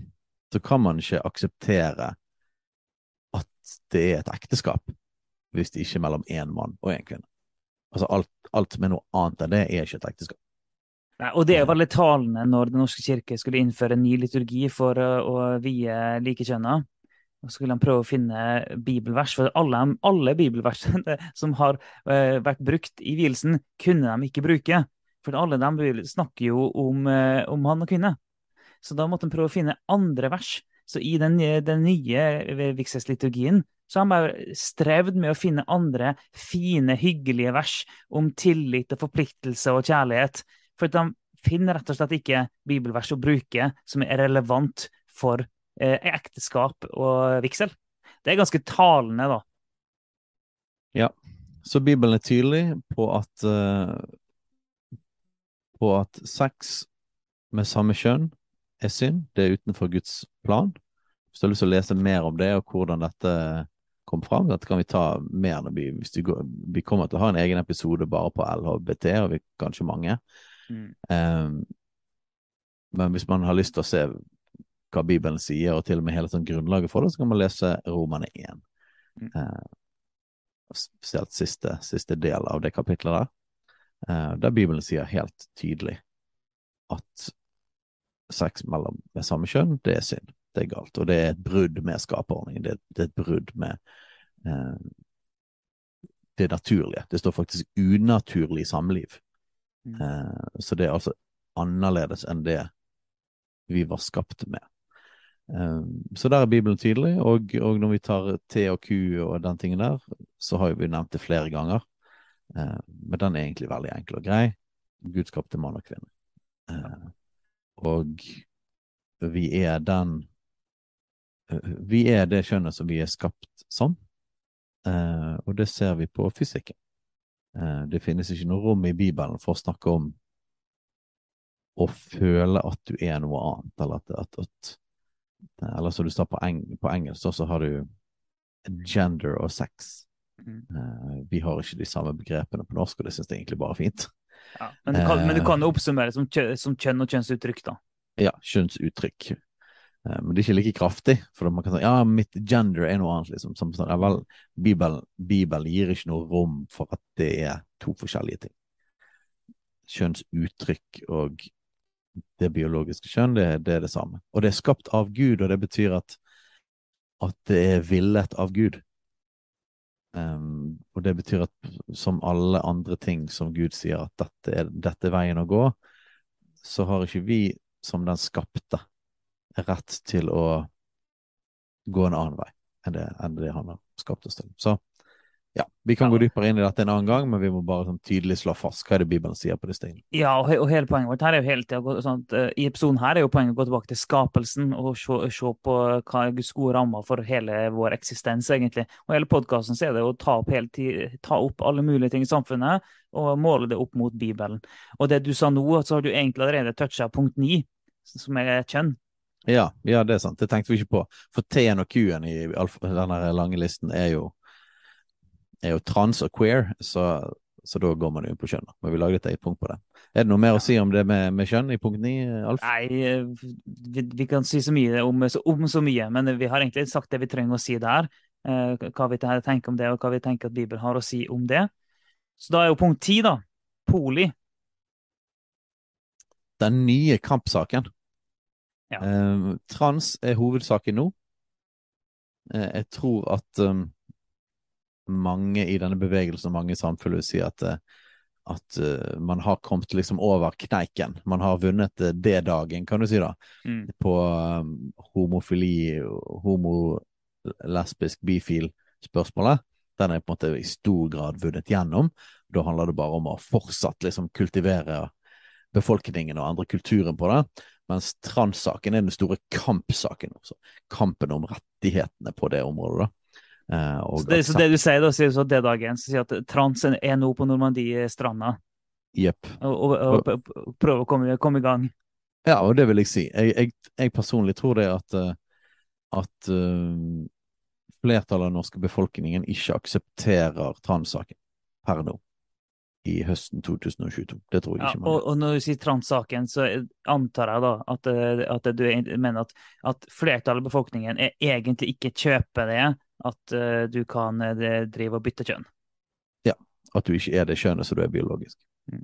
Speaker 2: så kan man ikke akseptere at det er et ekteskap hvis det ikke er mellom én mann og én kvinne. Altså alt, alt er noe annet enn det er ikke et ekteskap.
Speaker 1: Nei, og det var litt talende når Den norske kirke skulle innføre en ny liturgi for å vie likekjønna. Og så skulle han prøve å finne bibelvers, for alle, alle bibelversene som har uh, vært brukt i vielsen, kunne de ikke bruke. For alle de snakker jo om, uh, om mann og kvinne. Så da måtte han prøve å finne andre vers. Så i den, den nye vigselsliturgien så har han bare strevd med å finne andre fine, hyggelige vers om tillit og forpliktelse og kjærlighet. For de finner rett og slett ikke bibelvers å bruke som er relevant for eh, ekteskap og vigsel. Det er ganske talende, da.
Speaker 2: Ja, så Bibelen er tydelig på at uh, på at sex med samme kjønn er synd. Det er utenfor Guds plan. Hvis du har lyst til å lese mer om det og hvordan dette kom fram, dette kan vi ta mer når vi, hvis går, vi kommer til å ha en egen episode bare på LHBT, og vi kanskje mange. Mm. Um, men hvis man har lyst til å se hva Bibelen sier, og til og med hele sånn grunnlaget for det, så kan man lese Romane 1. Mm. Eh, spesielt siste, siste, del av det kapitlet der, eh, der Bibelen sier helt tydelig at sex mellom med samme kjønn, det er synd. Det er galt. Og det er et brudd med skaperordningen. Det, det, er et brudd med eh, det naturlige. Det står faktisk unaturlig samliv. Mm. Eh, så det er altså annerledes enn det vi var skapt med. Um, så der er Bibelen tydelig, og, og, når vi tar T og Q og den tingen der, så har vi nevnt det flere ganger. Uh, men den er egentlig veldig enkel og grei. Gud skapte mann og kvinne. Uh, og vi er den Vi er det kjønnet som vi er skapt som, og det ser vi på fysikken. Det finnes ikke noe rom i Bibelen for å snakke om å føle at du er noe annet, eller at, at, at Eller som du sa på, eng, på engelsk, så har du gender og sex. Mm. Uh, vi har ikke de samme begrepene på norsk, og det syns jeg egentlig bare er fint.
Speaker 1: Ja, men, du kan, men, du kan, oppsummere som, kjø, som kjønn og kjønnsuttrykk, da?
Speaker 2: Ja, kjønnsuttrykk. Uh, men det er ikke like kraftig. For man kan si ja, mitt gender er noe annet. liksom. Som, ja, vel, Bibelen, Bibelen gir ikke noe rom for at det er to forskjellige ting. Kjønnsuttrykk og det biologiske kjønn, det, det, er det samme. Og det er skapt av Gud, og det betyr at, at det er villet av Gud. Um, og det betyr at som alle andre ting som Gud sier at dette er, dette er veien å gå, så har ikke vi som den skapte rett til å gå en annen vei enn det, enn det han har skapt oss til. Så ja, Vi kan ja. gå dypere inn i dette en annen gang, men vi må bare sånn, tydelig slå fast hva er det Bibelen sier på disse tingene.
Speaker 1: Ja, og, og, hele poenget vårt her er jo hele tida sånn uh, I episoden her er jo poenget å gå tilbake til skapelsen og se, se på hva er Guds gode rammer for hele vår eksistens, egentlig. Og hele podkasten er det å ta opp, tid, ta opp, alle mulige ting i samfunnet og måle det opp mot Bibelen. Og det du sa nå, så har du egentlig allerede toucha punkt ni, som er kjønn.
Speaker 2: Ja, ja, det er sant. Det tenkte vi ikke på. For T-en og Q-en i denne lange listen er jo er jo trans og queer, så, så da går man jo på kjønn. Men vi lagde et eget punkt på det. Er det noe mer å si om det med, med kjønn i punkt 9, Alf?
Speaker 1: Nei, vi, vi, kan si så mye om, om, så mye, men vi har egentlig sagt det vi trenger å si der. Eh, hva vi tenker om det, og hva vi tenker at Bibelen har å si om det. Så da er jo punkt ti, da. Poli.
Speaker 2: Den nye kampsaken.
Speaker 1: Ja.
Speaker 2: Eh, trans er hovedsaken nå. Eh, jeg tror at um, mange i denne bevegelsen og mange i samfunnet vil si at, eh, at uh, man har kommet liksom over kneiken. Man har vunnet det D-dagen, kan du si, da,
Speaker 1: Mm.
Speaker 2: på homofili, homo, lesbisk, bifil-spørsmålet. Den er på en måte i stor grad vunnet gjennom. Da handler det bare om å fortsatt liksom kultivere befolkningen og andre kulturen på det. Mens transsaken er den store kampsaken. Også. Kampen om rettighetene på det området. da. Eh,
Speaker 1: Så det, så det du sier da, sier så D-dagen, så sier at trans er nå på Normandie-stranda
Speaker 2: Jepp.
Speaker 1: og, og, og, prøver å komme, komme i gang.
Speaker 2: Ja, og det vil jeg si. Jeg, jeg, jeg personlig tror det at, eh, at uh, flertallet av den norske befolkningen ikke aksepterer transsaken per nå. I høsten 2022. Det tror jeg
Speaker 1: Ja,
Speaker 2: ikke man
Speaker 1: og, og når du sier transsaken, så antar jeg da at, at du mener at, at flertallet av befolkningen egentlig ikke kjøper det at eh, du kan eh, drive og bytte kjønn.
Speaker 2: Ja, At du ikke er det kjønnet som du er biologisk.
Speaker 1: Mm.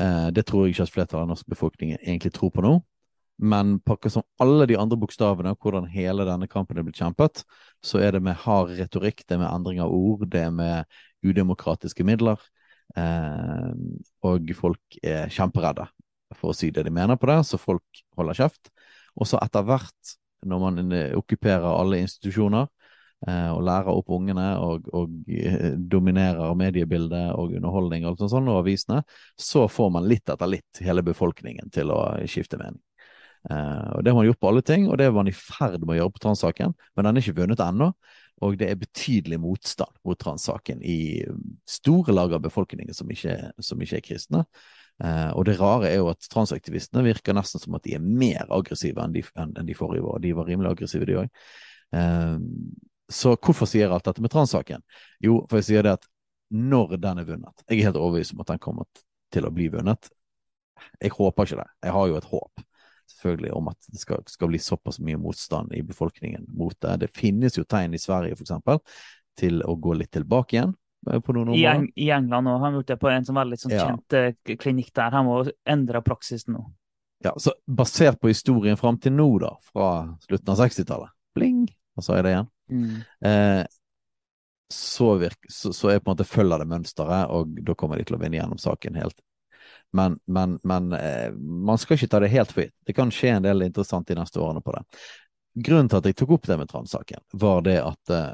Speaker 2: Eh, det tror jeg ikke at flertallet av norsk befolkning egentlig tror på nå. Men på som alle de andre bokstavene, hvordan hele denne kampen er blitt kjempet, så er det med hard retorikk, det er med endring av ord, det er med udemokratiske midler. Eh, og folk er kjemperedde for å si det de mener på det, så folk holder kjeft. Og så etter hvert, når man okkuperer alle institusjoner og lærer opp ungene og, og eh, dominerer mediebildet og underholdning og alt sånt, og avisene, så får man litt etter litt hele befolkningen til å skifte mening. Eh, og Det har man gjort på alle ting, og det er man i ferd med å gjøre på transsaken, men den er ikke vunnet ennå. Og det er betydelig motstand mot transsaken i store lag av befolkningen som ikke, som ikke er kristne. Eh, og det rare er jo at transaktivistene virker nesten som at de er mer aggressive enn de, enn de forrige var. De var rimelig aggressive, de òg. Eh, så hvorfor sier jeg alt dette med transsaken? Jo, for jeg sier det at når den er vunnet Jeg er helt overbevist om at den kommer til å bli vunnet. Jeg håper ikke det. Jeg har jo et håp selvfølgelig om at det skal, skal bli såpass mye motstand i befolkningen mot det. Det finnes jo tegn i Sverige eksempel, til å gå litt tilbake igjen eh,
Speaker 1: I. Eng I England har han gjort det på en sånn veldig sånn
Speaker 2: Ja.
Speaker 1: kjent eh, klinikk der. Han må endre praksisen nå.
Speaker 2: Ja, så basert på historien fram til nå, da, fra slutten av 60-tallet, bling, Og sa jeg det igjen, eh, så, virk, så, så er på en måte følger det mønsteret, og da kommer de til å vinne gjennom saken helt. Men, men, men eh, man skal ikke ta det helt for gitt. Det kan skje en del interessant de neste årene på det. Grunnen til at jeg tok opp det med transsaken, var det at eh,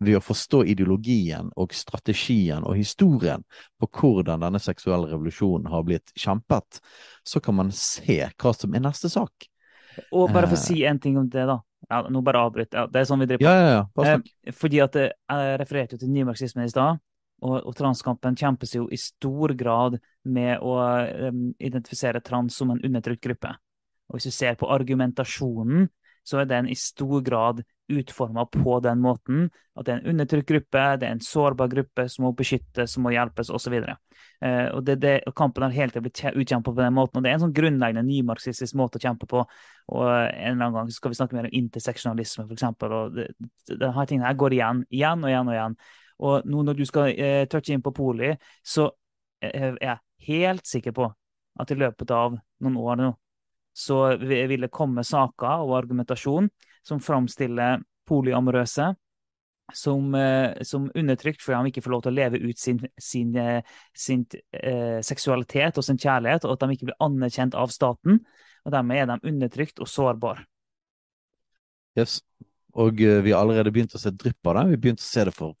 Speaker 2: ved å forstå ideologien og strategien og historien på hvordan denne seksuelle revolusjonen har blitt kjempet, så kan man se hva som er neste sak.
Speaker 1: Og bare for å
Speaker 2: Eh.
Speaker 1: si en ting om det, da. Ja, nå bare avbryt. Ja, det er sånn vi driver på.
Speaker 2: Ja, ja, ja.
Speaker 1: Eh, fordi at eh, jeg refererte jo til nymarxismen i stad, og, og transkampen kjempes jo i stor grad med å eh, identifisere trans som en undertrykt gruppe. Og hvis du ser på argumentasjonen, så er den i stor grad utforma på den måten at det er en undertrykt gruppe, det er en sårbar gruppe som må beskyttes, som må hjelpes, osv. Uh, og det, det, og kampen har hele tiden blitt kje- utkjempet på den måten. og Det er en sånn grunnleggende nymarxistisk måte å kjempe på. og eh, En eller annen gang skal vi snakke mer om interseksjonalisme, f.eks. Denne tingen her går igjen, igjen og igjen og igjen. Og nå når du skal uh, touche inn på poli, så eh, er jeg helt sikker på at i løpet av noen år nå, så vil det komme saker og argumentasjon som framstiller polyamorøse som, eh, som undertrykt fordi de ikke får lov til å leve ut sin, sin, eh, sin eh, seksualitet og sin kjærlighet, og at de ikke blir anerkjent av staten. Og dermed er de undertrykt og sårbare.
Speaker 2: Yes. Og vi har allerede begynt å se drypp av det. Vi begynte å se det for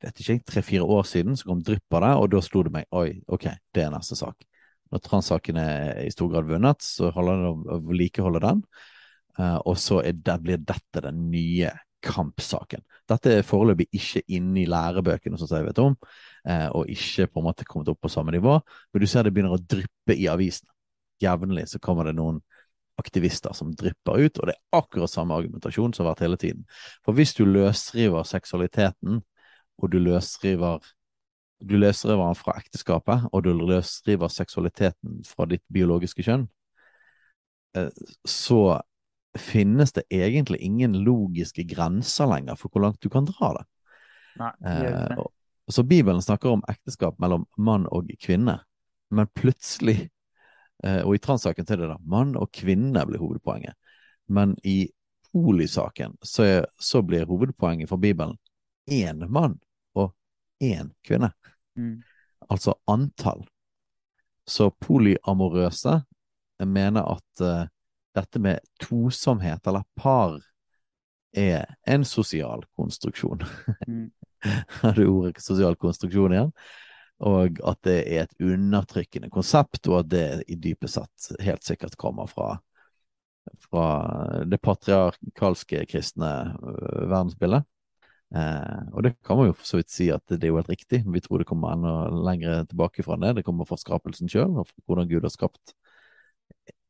Speaker 2: tre-fire år siden, så kom drypp av det, og da slo det meg oi, ok, det er neste sak. Når transsaken er i stor grad vunnet, så holder det å vedlikeholde den. Eh, og så det, blir dette den nye kampsaken. Dette er foreløpig ikke inne i lærebøkene, som jeg vet om, eh, og ikke på en måte kommet opp på samme nivå, men du ser det begynner å dryppe i avisene. Jevnlig så kommer det noen aktivister som drypper ut, og det er akkurat samme argumentasjon som har vært hele tiden. For hvis du løsriver seksualiteten, og du løsriver du løsriver den fra ekteskapet, og du løsriver seksualiteten fra ditt biologiske kjønn, eh, så finnes det egentlig ingen logiske grenser lenger for hvor langt du kan dra det.
Speaker 1: Nei, det
Speaker 2: Eh, så Bibelen snakker om ekteskap mellom mann og kvinne, men plutselig Eh, og i transsaken er det da mann og kvinne blir hovedpoenget. Men i polisaken så, er, så blir hovedpoenget for Bibelen én mann og én kvinne.
Speaker 1: Mm.
Speaker 2: Altså antall. Så polyamorøse mener at uh, dette med tosomhet eller par er en sosial konstruksjon.
Speaker 1: Mm.
Speaker 2: Har du ordet sosial konstruksjon igjen? Og at det er et undertrykkende konsept, og at det i dypet sett helt sikkert kommer fra, fra det patriarkalske kristne øh, verdensbildet. Eh, og det kan man jo for så vidt si at det er jo helt riktig. Vi tror det kommer enda lenger tilbake fra det. Det kommer fra skapelsen sjøl, og hvordan Gud har skapt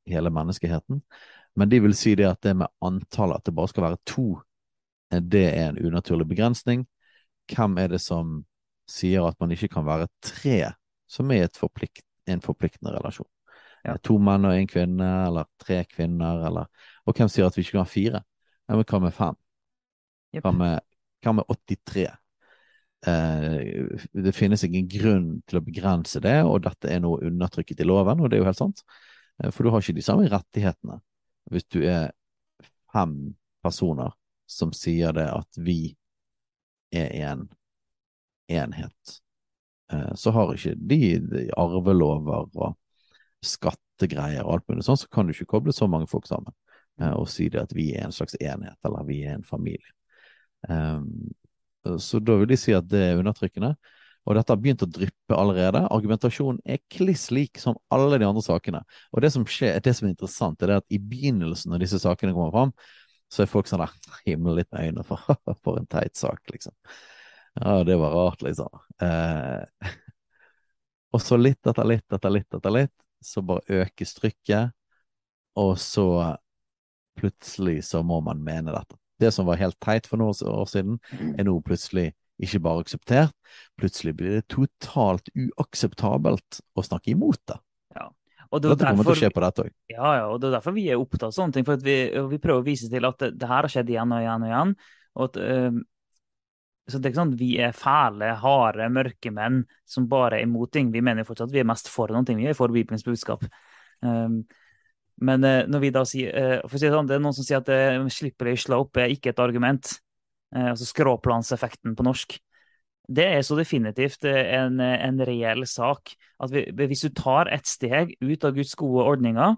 Speaker 2: hele menneskeheten. Men de vil si det at det med antallet, at det bare skal være to, eh, det er en unaturlig begrensning. Hvem er det som sier at man ikke kan være tre som er forplikt, en forpliktende relasjon?
Speaker 1: Ja.
Speaker 2: To menn og en kvinne, eller tre kvinner, eller Og hvem sier at vi ikke kan ha fire? Ja, men hva med fem?
Speaker 1: Yep.
Speaker 2: Hva med, hva med 83? Eh, det finnes ingen grunn til å begrense det, og dette er noe undertrykket i loven, og det er jo helt sant. Eh, for du har ikke de samme rettighetene hvis du er fem personer som sier det at vi er en enhet. Eh, så har ikke de, arvelover og skattegreier og alt mulig sånn, så kan du ikke koble så mange folk sammen eh, og si det at vi er en slags enhet, eller vi er en familie. Så da vil de si at det er undertrykkende. Og dette har begynt å dryppe allerede. Argumentasjonen er kliss lik som alle de andre sakene. Og det som skjer, det som er interessant, er at i begynnelsen når disse sakene kommer fram, så er folk sånn der himler litt med øynene for, for en teit sak, liksom. Ja, det var rart, liksom. Eh, og så litt etter litt etter litt etter litt, så bare økes trykket, og så plutselig så må man mene dette. Det som var helt teit for noen år siden, er nå plutselig ikke bare akseptert, plutselig blir det totalt uakseptabelt å snakke imot det.
Speaker 1: Ja. Og det er
Speaker 2: Dette kommer til å
Speaker 1: derfor-
Speaker 2: skje på dette òg.
Speaker 1: Ja, ja, og det er derfor vi er opptatt av sånne ting. For at vi, vi prøver å vise til at det, det her har skjedd igjen og igjen og igjen. Og at, øh, så det er ikke sånn at vi er fæle, harde, mørke menn som bare er imot ting. Vi mener fortsatt at vi er mest for noen ting. Vi er for Bibelens budskap. Um, men eh, når vi da sier eh, for å si det sånn, Det er noen som sier at uh, slippery slope er ikke et argument. Eh, altså skråplanseffekten på norsk. Det er så definitivt eh, en, en reell sak. At vi, hvis du tar et steg ut av Guds gode ordninger,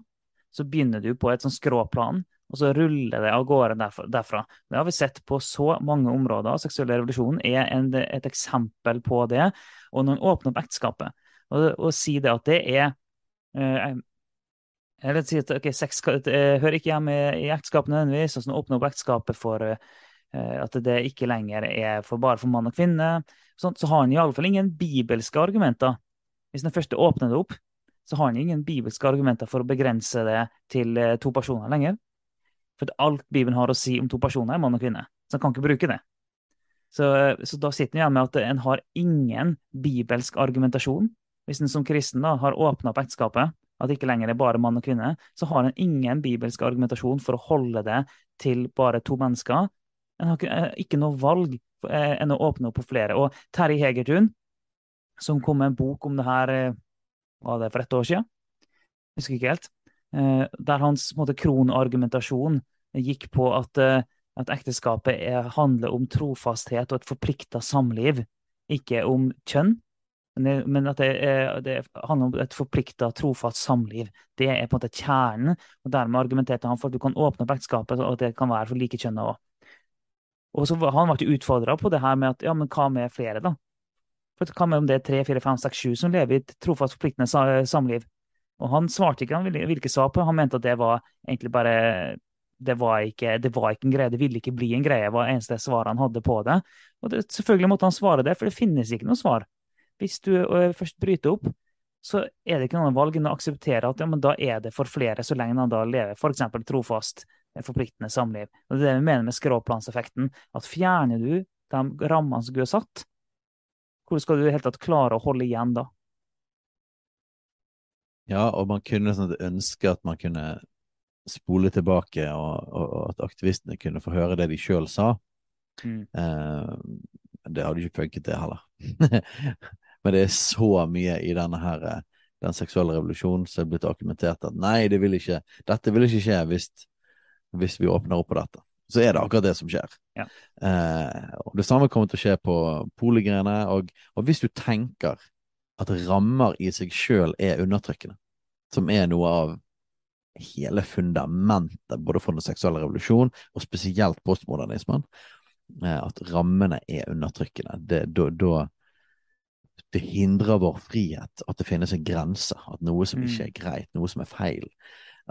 Speaker 1: så begynner du på et sånn skråplan, og så ruller det av gårde derfra. Det har vi sett på så mange områder. Seksuell revolusjon er en, et eksempel på det. Og når en åpner opp ekteskapet, og, og sier det at det er eh, vil si at okay, sex eh, hører ikke hjemme i ekteskapet nødvendigvis. altså Åpne opp ekteskapet for eh, at det ikke lenger er for bare for mann og kvinne. sånt, så har han iallfall ingen bibelske argumenter. Hvis den første åpner det opp, så har han ingen bibelske argumenter for å begrense det til eh, to personer lenger. For alt Bibelen har å si om to personer, er mann og kvinne. Så han kan ikke bruke det. Så, så da sitter han igjen med at en har ingen bibelsk argumentasjon. Hvis en som kristen da har åpna opp ekteskapet, at det ikke lenger er bare mann og kvinne, så har en ingen bibelsk argumentasjon for å holde det til bare to mennesker. En har ikke, ikke noe valg eh, enn å åpne opp på flere. Og Terje Hegertun, som kom med en bok om det her eh, var det for et år siden, husker ikke helt, eh, der hans kronargumentasjon gikk på at, eh, at ekteskapet er, handler om trofasthet og et forplikta samliv, ikke om kjønn. Men, at det, er, det, handler om et forplikta, trofast samliv. Det er på en måte kjernen. og Dermed argumenterte han for at du kan åpne opp ekteskapet, og at det kan være for like kjønn òg. Og så Han ble utfordra på det her med at ja, men hva med flere, da? For Hva med om det er tre, fire, fem, seks, sju som lever i et trofast, forpliktende samliv? Og Han svarte ikke, han ville, ville ikke svare på Han mente at det var egentlig bare det var, ikke, det var ikke en greie, det ville ikke bli en greie. var Det eneste svaret han hadde på det. Og det, selvfølgelig måtte han svare det, for det finnes ikke noe svar. Hvis du først bryter opp, så er det ikke noe valg enn å akseptere at ja, men da er det for flere, så lenge han da lever f.eks. trofast, forpliktende samliv. Og Det er det vi mener med skråplanseffekten. At fjerner du de rammene som du har satt, hvordan skal du i hele tatt klare å holde igjen da?
Speaker 2: Ja, og man kunne sånn ønske at man kunne spole tilbake, og, og, og at aktivistene kunne få høre det de sjøl sa.
Speaker 1: Mm.
Speaker 2: Eh, det hadde ikke funket, det heller. Men det er så mye i denne her den seksuelle revolusjonen, som er blitt argumentert at nei, det vil ikke, dette vil ikke skje hvis, hvis vi åpner opp på dette. Så er det akkurat det som skjer.
Speaker 1: Ja.
Speaker 2: Eh, og Det samme kommer til å skje på poligrene. Og, og hvis du tenker at rammer i seg sjøl er undertrykkende, som er noe av hele fundamentet både for den seksuelle revolusjonen og spesielt postmodernismen, eh, at rammene er undertrykkende. Det, da, da, det hindrer vår frihet at det finnes en grense, at noe som ikke er greit, noe som er feil.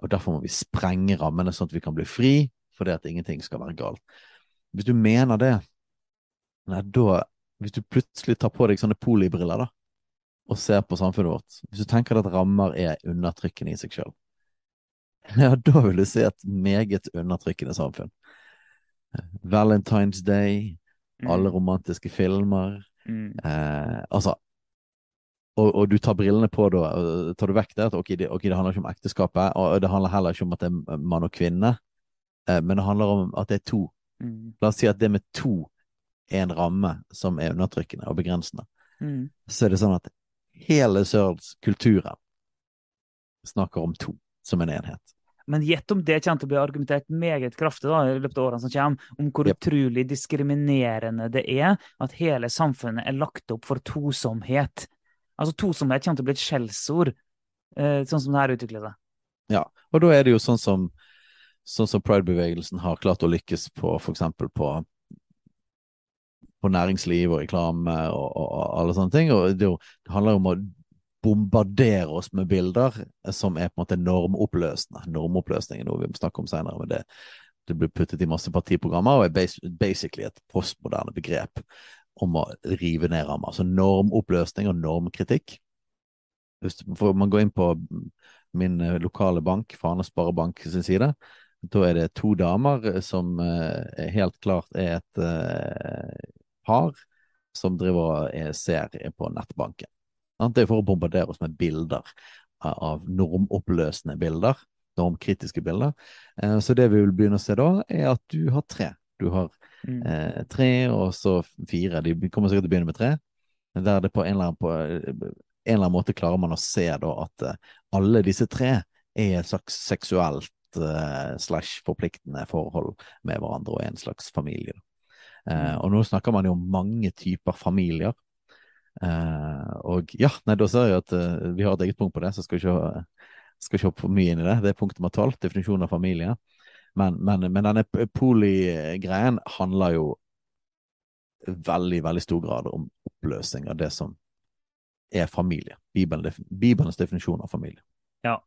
Speaker 2: Og Derfor må vi sprenge rammene sånn at vi kan bli fri, fordi at ingenting skal være galt. Hvis du mener det, nei, da Hvis du plutselig tar på deg sånne polibriller da, og ser på samfunnet vårt, hvis du tenker at rammer er undertrykkende i seg sjøl, ja, da vil du se et meget undertrykkende samfunn. Valentine's Day, alle romantiske filmer
Speaker 1: Mm.
Speaker 2: eh, Altså og, og du tar brillene på da, tar du vekk det at ok, det, ok, det handler ikke om ekteskapet, og det handler heller ikke om at det er mann og kvinne, eh, men det handler om at det er to.
Speaker 1: Mm.
Speaker 2: La oss si at det med to er en ramme som er undertrykkende og begrensende.
Speaker 1: Mm.
Speaker 2: Så er det sånn at hele sørlandskulturen kulturen snakker om to som en enhet.
Speaker 1: Men gjett om det kommer til å bli argumentert meget kraftig da, i løpet av årene som kommer, om hvor
Speaker 2: Yep.
Speaker 1: utrolig diskriminerende det er at hele samfunnet er lagt opp for tosomhet. Altså Tosomhet kommer til å bli et skjellsord, eh, sånn som det her utvikler seg.
Speaker 2: Ja, og da er det jo sånn som, sånn som Pride-bevegelsen har klart å lykkes på for eksempel på, på næringsliv og reklame og, og, og alle sånne ting. Og det, jo- det handler jo om å bombardere oss med bilder som er på en måte normoppløsende. Normoppløsning er noe vi må snakke om senere, men det, det blir puttet i masse partiprogrammer og er basically et postmoderne begrep om å rive ned rammer. Så normoppløsning og normkritikk. Hvis man går inn på min eh, lokale bank, Fane Sparebank sin side, da er det to damer eh, som eh, helt klart er et par som driver og er- ser på nettbanken. Det er for å bombardere oss med bilder av- normoppløsende bilder, normkritiske bilder. Så det vi vil begynne å se da, er at du har tre. Du har
Speaker 1: Mm.
Speaker 2: eh, tre og så fire. De kommer sikkert til å begynne med tre. Der det på en eller annen, på en eller annen måte klarer man å se da at eh, alle disse tre er et slags seksuelt eh, slash forpliktende forhold med hverandre og en slags familie. Eh, og nå snakker man jo om mange typer familier. Eh, og ja, nei, da ser jeg at eh, vi har et eget punkt på det, så skal vi ikke, skal ikke hoppe for mye inn i det. Det er punkt nummer tolv, definisjonen av familie. Men, men, men denne poli-greien handler jo veldig, veldig stor grad om oppløsning av det som er familie. Bibelen, Bibelens definisjon av familie.
Speaker 1: Ja,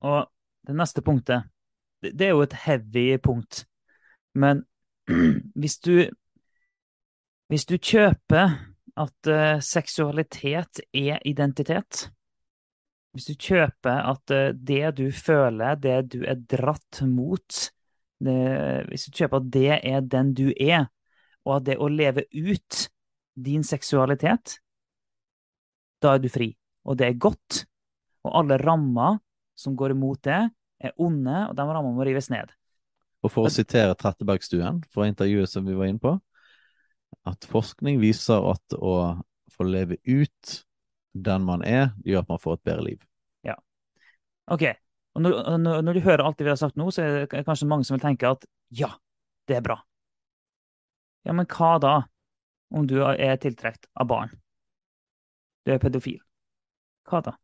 Speaker 1: Og det neste punktet, det, det er jo et heavy punkt. Men hvis du Hvis du kjøper at eh, seksualitet er identitet Hvis du kjøper at eh, det du føler, det du er dratt mot det, Hvis du kjøper at det er den du er, og at det å leve ut din seksualitet, da er du fri. Og det er godt. Og alle rammer som går imot det, er onde, og de rammene må rives ned.
Speaker 2: Og for å sitere Trettebergstuen fra intervjuet som vi var inne på, at forskning viser at å få leve ut den man er, gjør at man får et bedre liv. Ja.
Speaker 1: Ok, og når, når når du hører alt det vi har sagt nå, så er det kanskje mange som vil tenke at ja, det er bra. Ja, men hva da om du er tiltrukket av barn? Du er pedofil. Hva da?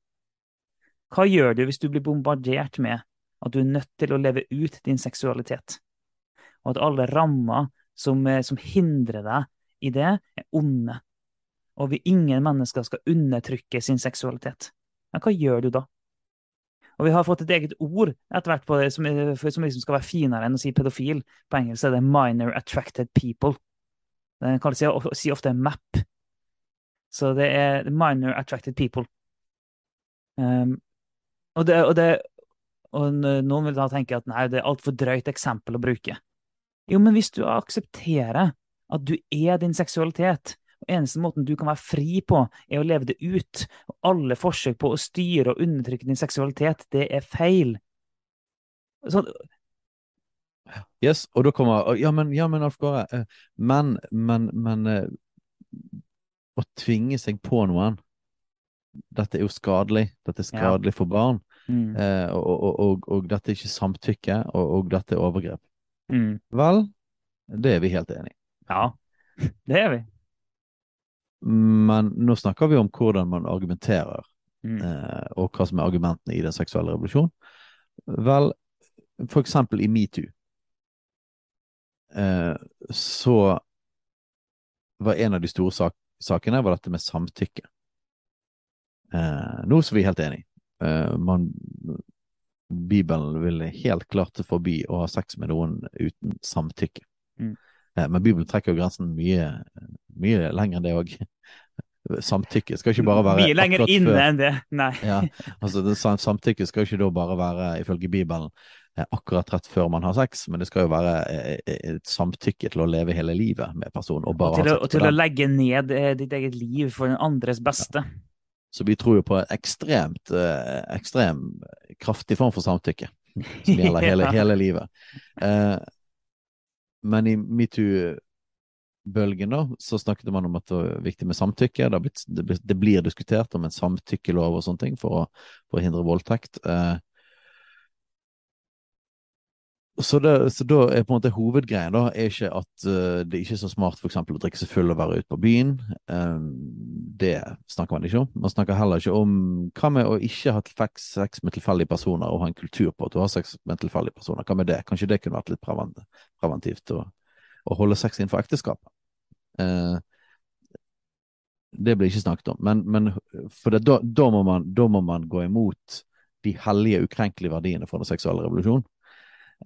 Speaker 1: Hva gjør du hvis du blir bombardert med at du er nødt til å leve ut din seksualitet, og at alle rammer som, eh, som hindrer deg i det, er onde, og vi ingen mennesker skal undertrykke sin seksualitet? Ja, hva gjør du da? Og vi har fått et eget ord etter hvert på det, som, som liksom skal være finere enn å si pedofil. På engelsk er det minor attracted people. Det kalles si, ofte MAP. Så det er minor attracted people. Um, og, det, og, det, og noen vil da tenke at nei, det er altfor drøyt eksempel å bruke. Jo, men hvis du aksepterer at du er din seksualitet, eneste måten du kan være fri på, er å leve det ut, alle forsøk på å styre og undertrykke din seksualitet, det er feil. Sånn,
Speaker 2: Yes, og da kommer Ja, men, ja, men Alf Kåre, eh, men, men, men eh, Å tvinge seg på noen dette er jo skadelig. Dette er skadelig for barn.
Speaker 1: Mm.
Speaker 2: Eh, og, og, og, og dette er ikke samtykke, og dette er overgrep.
Speaker 1: Mm.
Speaker 2: Vel, det er vi helt enig i.
Speaker 1: Ja, det er vi.
Speaker 2: Men nå snakker vi om hvordan man argumenterer,
Speaker 1: Mm.
Speaker 2: eh, og hva som er argumentene i den seksuelle revolusjonen. Vel, for eksempel i metoo, eh, så var en av de store sak sakene var dette med samtykke. Eh, noe som vi er helt enig i. Eh, man, Bibelen ville helt klart forby å ha sex med noen uten samtykke.
Speaker 1: Mm.
Speaker 2: Eh, men Bibelen trekker jo grensen mye, mye lenger enn det òg. Samtykke skal ikke bare være
Speaker 1: Mye lenger inne
Speaker 2: før-
Speaker 1: enn det. Nei.
Speaker 2: ja, altså det, Samtykke skal ikke da bare være, ifølge Bibelen, eh, akkurat rett før man har sex, men det skal jo være eh, et samtykke til å leve hele livet med personen. Og
Speaker 1: Og til, å, og til å legge ned ditt eget liv for den andres beste.
Speaker 2: Så vi tror jo på en ekstremt, ekstrem kraftig form for samtykke, som gjelder hele,
Speaker 1: Ja.
Speaker 2: hele livet. Eh, men i metoo-bølgen da, så snakket man om at det var viktig med samtykke. Det, blir- diskutert om en samtykkelov og sånne ting for å, for hindre voldtekt. Eh, så, det, så da er på en måte hovedgreien da, er ikke at uh, det er ikke så smart for eksempel å drikke seg full og være ute på byen. Um, det snakker man ikke om. Man snakker heller ikke om hva med å ikke ha sex, med tilfeldige personer og ha en kultur på at du har sex med tilfeldige personer. Hva med det? Kanskje det kunne vært litt preventivt å, å holde sex innenfor ekteskapet. Uh, det blir ikke snakket om. Men, men for det, da, da, må man, da må man gå imot de hellige, ukrenkelige verdiene for den seksuelle revolusjonen.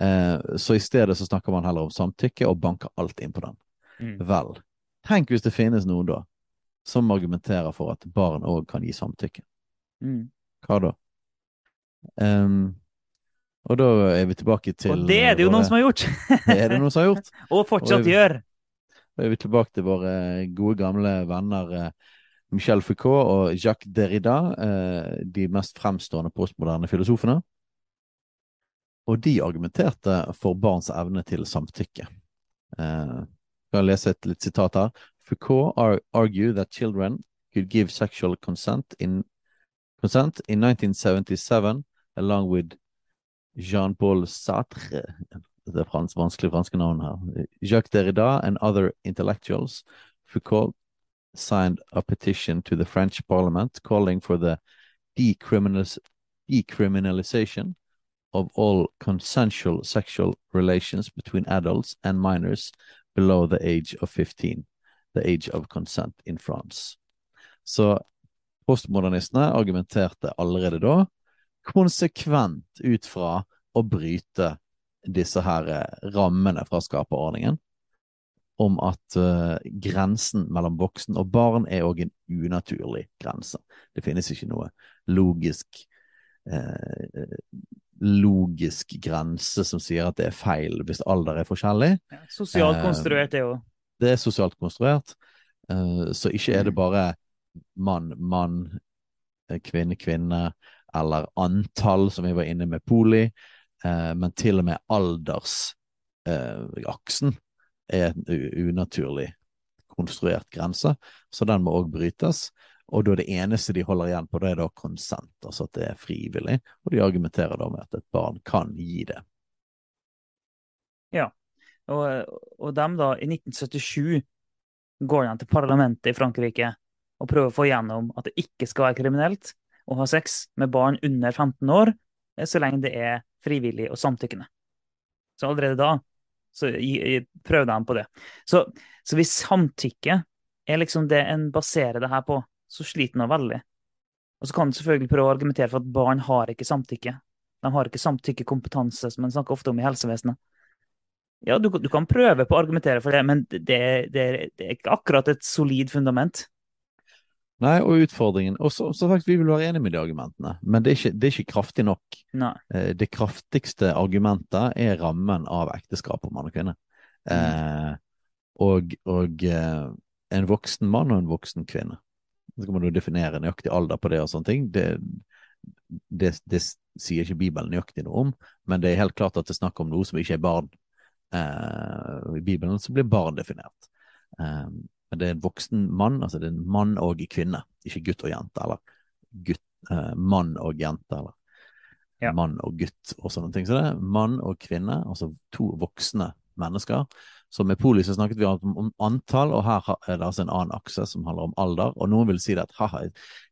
Speaker 2: Eh, så i stedet så snakker man heller om samtykke og banker alt inn på den.
Speaker 1: Mm.
Speaker 2: Vel, tenk hvis det finnes noen da som argumenterer for at barn òg kan gi samtykke.
Speaker 1: Mm.
Speaker 2: Hva da? Um, og da er vi tilbake til
Speaker 1: Og det er det jo
Speaker 2: våre-
Speaker 1: noen som har gjort!
Speaker 2: Det er det noen som har gjort.
Speaker 1: Og fortsatt
Speaker 2: Og-
Speaker 1: gjør.
Speaker 2: Da er vi tilbake til våre gode gamle venner eh, Michel Foucault og Jacques Derrida, eh, de mest fremstående postmoderne filosofene. Og de argumenterte for barns evne til samtykke. Eh, jeg kan lese et litt sitat her. Foucault argued argue that children could give sexual consent in, consent in 1977 along with Jean-Paul Sartre det er frans, vanskelig franske navn her. Jacques Derrida and other intellectuals, Foucault signed a petition to the French parliament calling for the decriminalis decriminalization of all consensual sexual relations between adults and minors below the age of 15, the age of consent in France. Så postmodernistene argumenterte allerede da konsekvent ut fra å bryte disse her eh, rammene fra skaperordningen om at uh, grensen mellom voksen og barn er òg en unaturlig grense. Det finnes ikke noe logisk eh, logisk grense som sier at det er feil hvis alder er forskjellig.
Speaker 1: Ja, Sosialt
Speaker 2: Eh,
Speaker 1: konstruert, det òg.
Speaker 2: Det er sosialt konstruert, eh, så ikke er det bare mann, mann, eh, kvinne, kvinne, eller antall, som vi var inne med poli, men til og med aldersaksen er en unaturlig konstruert grense, så den må òg brytes. Og da det eneste de holder igjen på, det er da konsent, altså at det er frivillig, og de argumenterer da med at et barn kan gi det.
Speaker 1: Og, og dem da, i 1977, går de til parlamentet i Frankrike og prøver å få gjennom at det ikke skal være kriminelt å ha sex med barn under 15 år, eh, så lenge det er frivillig og samtykkende. Så allerede da så gi- gi- prøver de på det. Så, så hvis samtykke er liksom det en baserer det her på, så sliter hun veldig. Og så kan du selvfølgelig prøve å argumentere for at barn har ikke samtykke. De har ikke samtykkekompetanse, som en snakker ofte om i helsevesenet. Ja, du, du kan prøve på å argumentere for det, men det, det, det er ikke akkurat et solid fundament.
Speaker 2: Nei, og utfordringen Og så som sagt, vi vil være enige med de argumentene, men det er ikke, det er ikke kraftig nok.
Speaker 1: Nei.
Speaker 2: Eh, Det kraftigste argumentet er rammen av ekteskapet mann og kvinne. Eh, og og eh, en voksen mann og en voksen kvinne. Så kan man jo definere nøyaktig alder på det og sånne ting. Det, det, det sier ikke Bibelen nøyaktig noe om, men det er helt klart at det er snakk om noe som ikke er barn. Eh, I Bibelen så blir barn definert. Eh, men det er en voksen mann, altså det er en mann og en kvinne, ikke gutt og jente, eller gutt, eh, mann og jente, eller
Speaker 1: Ja.
Speaker 2: mann og gutt og sånne ting. Så det er mann og kvinne, altså to voksne mennesker. Så med poli så snakket vi om, antall, og her er det altså en annen akse som handler om alder. Og noen vil si det at haha,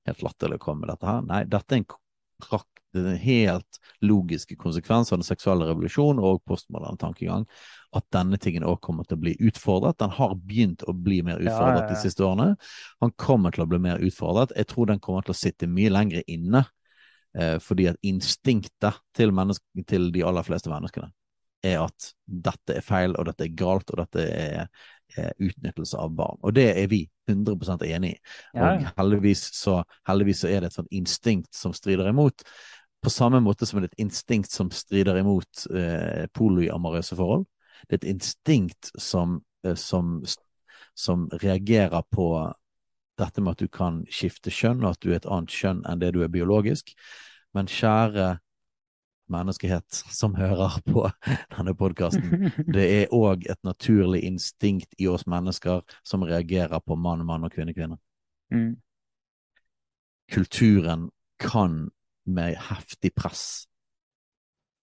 Speaker 2: helt latterlig å komme med dette her. Nei, dette er en prakt, det er en helt logisk konsekvens av den seksuelle revolusjonen og postmoderne tankegang. At denne tingen òg kommer til å bli utfordret. Den har begynt å bli mer utfordret
Speaker 1: ja, ja.
Speaker 2: de siste årene. Han kommer til å bli mer utfordret. Jeg tror den kommer til å sitte mye lenger inne. Eh, fordi at instinktet til, til de aller fleste menneskene er at dette er feil, og dette er galt, og dette er, er utnyttelse av barn. Og det er vi 100 enig i.
Speaker 1: Ja,
Speaker 2: Og heldigvis så, heldigvis så er det et sånt instinkt som strider imot. På samme måte som det er et instinkt som strider imot eh, polyamorøse forhold. Det er et instinkt som, eh, som, som reagerer på dette med at du kan skifte kjønn, og at du er et annet kjønn enn det du er biologisk. Men kjære menneskehet som hører på denne podkasten, det er òg et naturlig instinkt i oss mennesker som reagerer på mann, mann og kvinne, kvinne.
Speaker 1: Mm.
Speaker 2: Kulturen kan med heftig press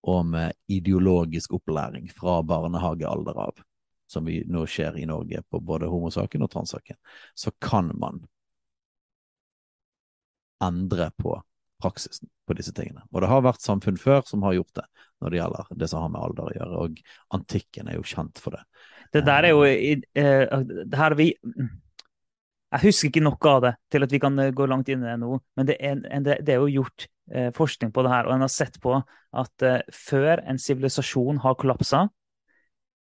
Speaker 2: og med ideologisk opplæring fra barnehagealder av, som vi nå ser i Norge på både homosaken og transsaken, så kan man endre på praksisen på disse tingene. Og det har vært samfunn før som har gjort det, når det gjelder det som har med alder å gjøre, og antikken er jo kjent for det.
Speaker 1: Det der er jo eh, Det her er vi Jeg husker ikke noe av det til at vi kan eh, gå langt inn i det nå, men det er, det, er jo gjort uh, forskning på det her, og en har sett på at uh, før en sivilisasjon har kollapsa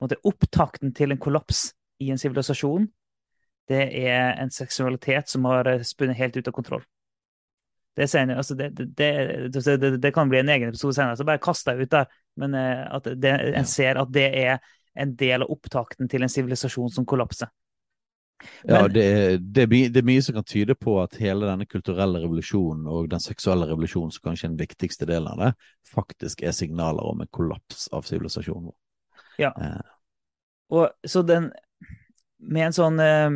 Speaker 1: måtte Opptakten til en kollaps i en sivilisasjon, det er en seksualitet som har spunnet helt ut av kontroll. Det, senere, altså det, det, det, kan bli en egen episode senere, så bare kast deg ut der. Men eh, at det, en ser at det er en del av opptakten til en sivilisasjon som kollapser.
Speaker 2: Ja, det det, det er mye som kan tyde på at hele denne kulturelle revolusjonen og den seksuelle revolusjonen, som kanskje er den viktigste delen av det, faktisk er signaler om en kollaps av sivilisasjonen vår.
Speaker 1: Ja.
Speaker 2: Eh,
Speaker 1: Og så den Med en sånn eh,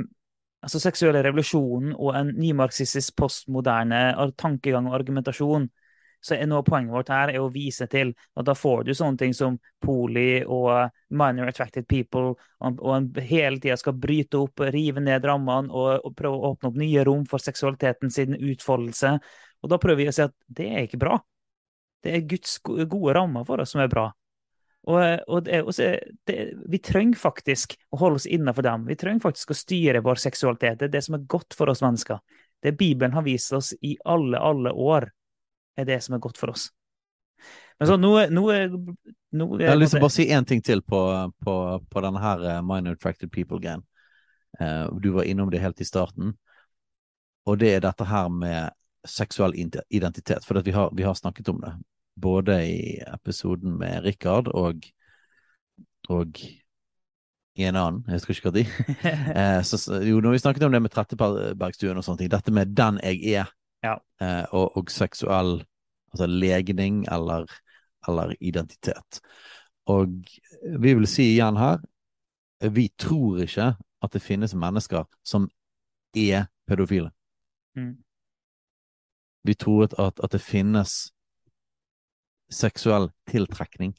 Speaker 1: altså seksuelle revolusjonen og en nymarxistisk postmoderne tankegang og argumentasjon, så er noe av poenget vårt her er å vise til at da får du sånne ting som poli og minor attracted people, og, en hele tida skal bryte opp, rive ned rammene og, og prøve å åpne opp nye rom for seksualiteten sin utfoldelse. Og da prøver vi å si at det er ikke bra. Det er Guds gode rammer for oss som er bra. Og, og det, og så, det, vi trenger faktisk å holde oss innenfor dem. Vi trenger faktisk å styre vår seksualitet. Det er det som er godt for oss mennesker. Det Bibelen har vist oss i alle, alle år, er det som er godt for oss. Men så nå, nå, nå
Speaker 2: jeg har lyst til å bare si én ting til på, på, på denne her eh, minor attracted people-greien. Eh, du var innom det helt i starten. Og det er dette her med seksuell identitet. For vi, har, vi har snakket om det. Både i episoden med Richard og, og i en annen, jeg husker ikke når. Eh, så, jo, når vi snakket om det med Trettebergstuen og sånne ting, dette med den jeg er,
Speaker 1: Ja.
Speaker 2: eh, og, og seksuell altså legning eller, eller identitet. Og vi vil si igjen her, vi tror ikke at det finnes mennesker som er pedofile.
Speaker 1: Mm.
Speaker 2: Vi tror at, at det finnes seksuell tiltrekning.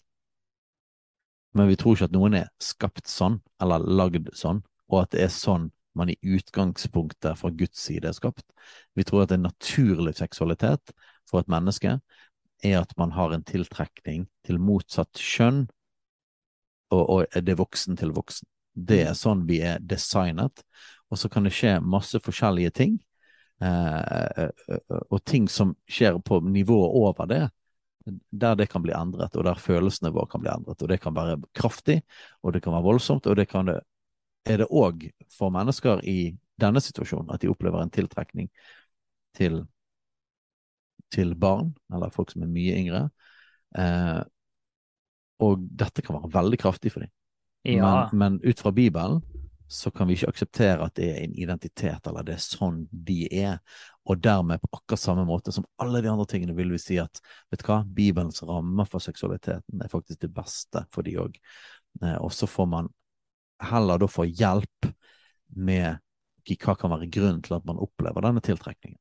Speaker 2: Men vi tror ikke at noen er skapt sånn, eller lagd sånn, og at det er sånn man i utgangspunktet fra Guds side er skapt. Vi tror at en naturlig seksualitet for et menneske er at man har en tiltrekning til motsatt kjønn, og, og det er voksen til voksen. Det er sånn vi er designet. Og så kan det skje masse forskjellige ting, eh, eh, og ting som skjer på nivået over det, der det kan bli endret, og der følelsene våre kan bli endret. Og det kan være kraftig, og det kan være voldsomt, og det kan det, er det òg for mennesker i denne situasjonen at de opplever en tiltrekning til, til barn, eller folk som er mye yngre. Eh, og dette kan være veldig kraftig for dem.
Speaker 1: Ja.
Speaker 2: Men, men ut fra Bibelen så kan vi ikke akseptere at det er en identitet, eller det er sånn de er. Og dermed, på akkurat samme måte som alle de andre tingene, vil vi si at vet du hva, Bibelens rammer for seksualiteten er faktisk det beste for de òg. Eh, og så får man heller da få hjelp med hva kan være grunnen til at man opplever denne tiltrekningen.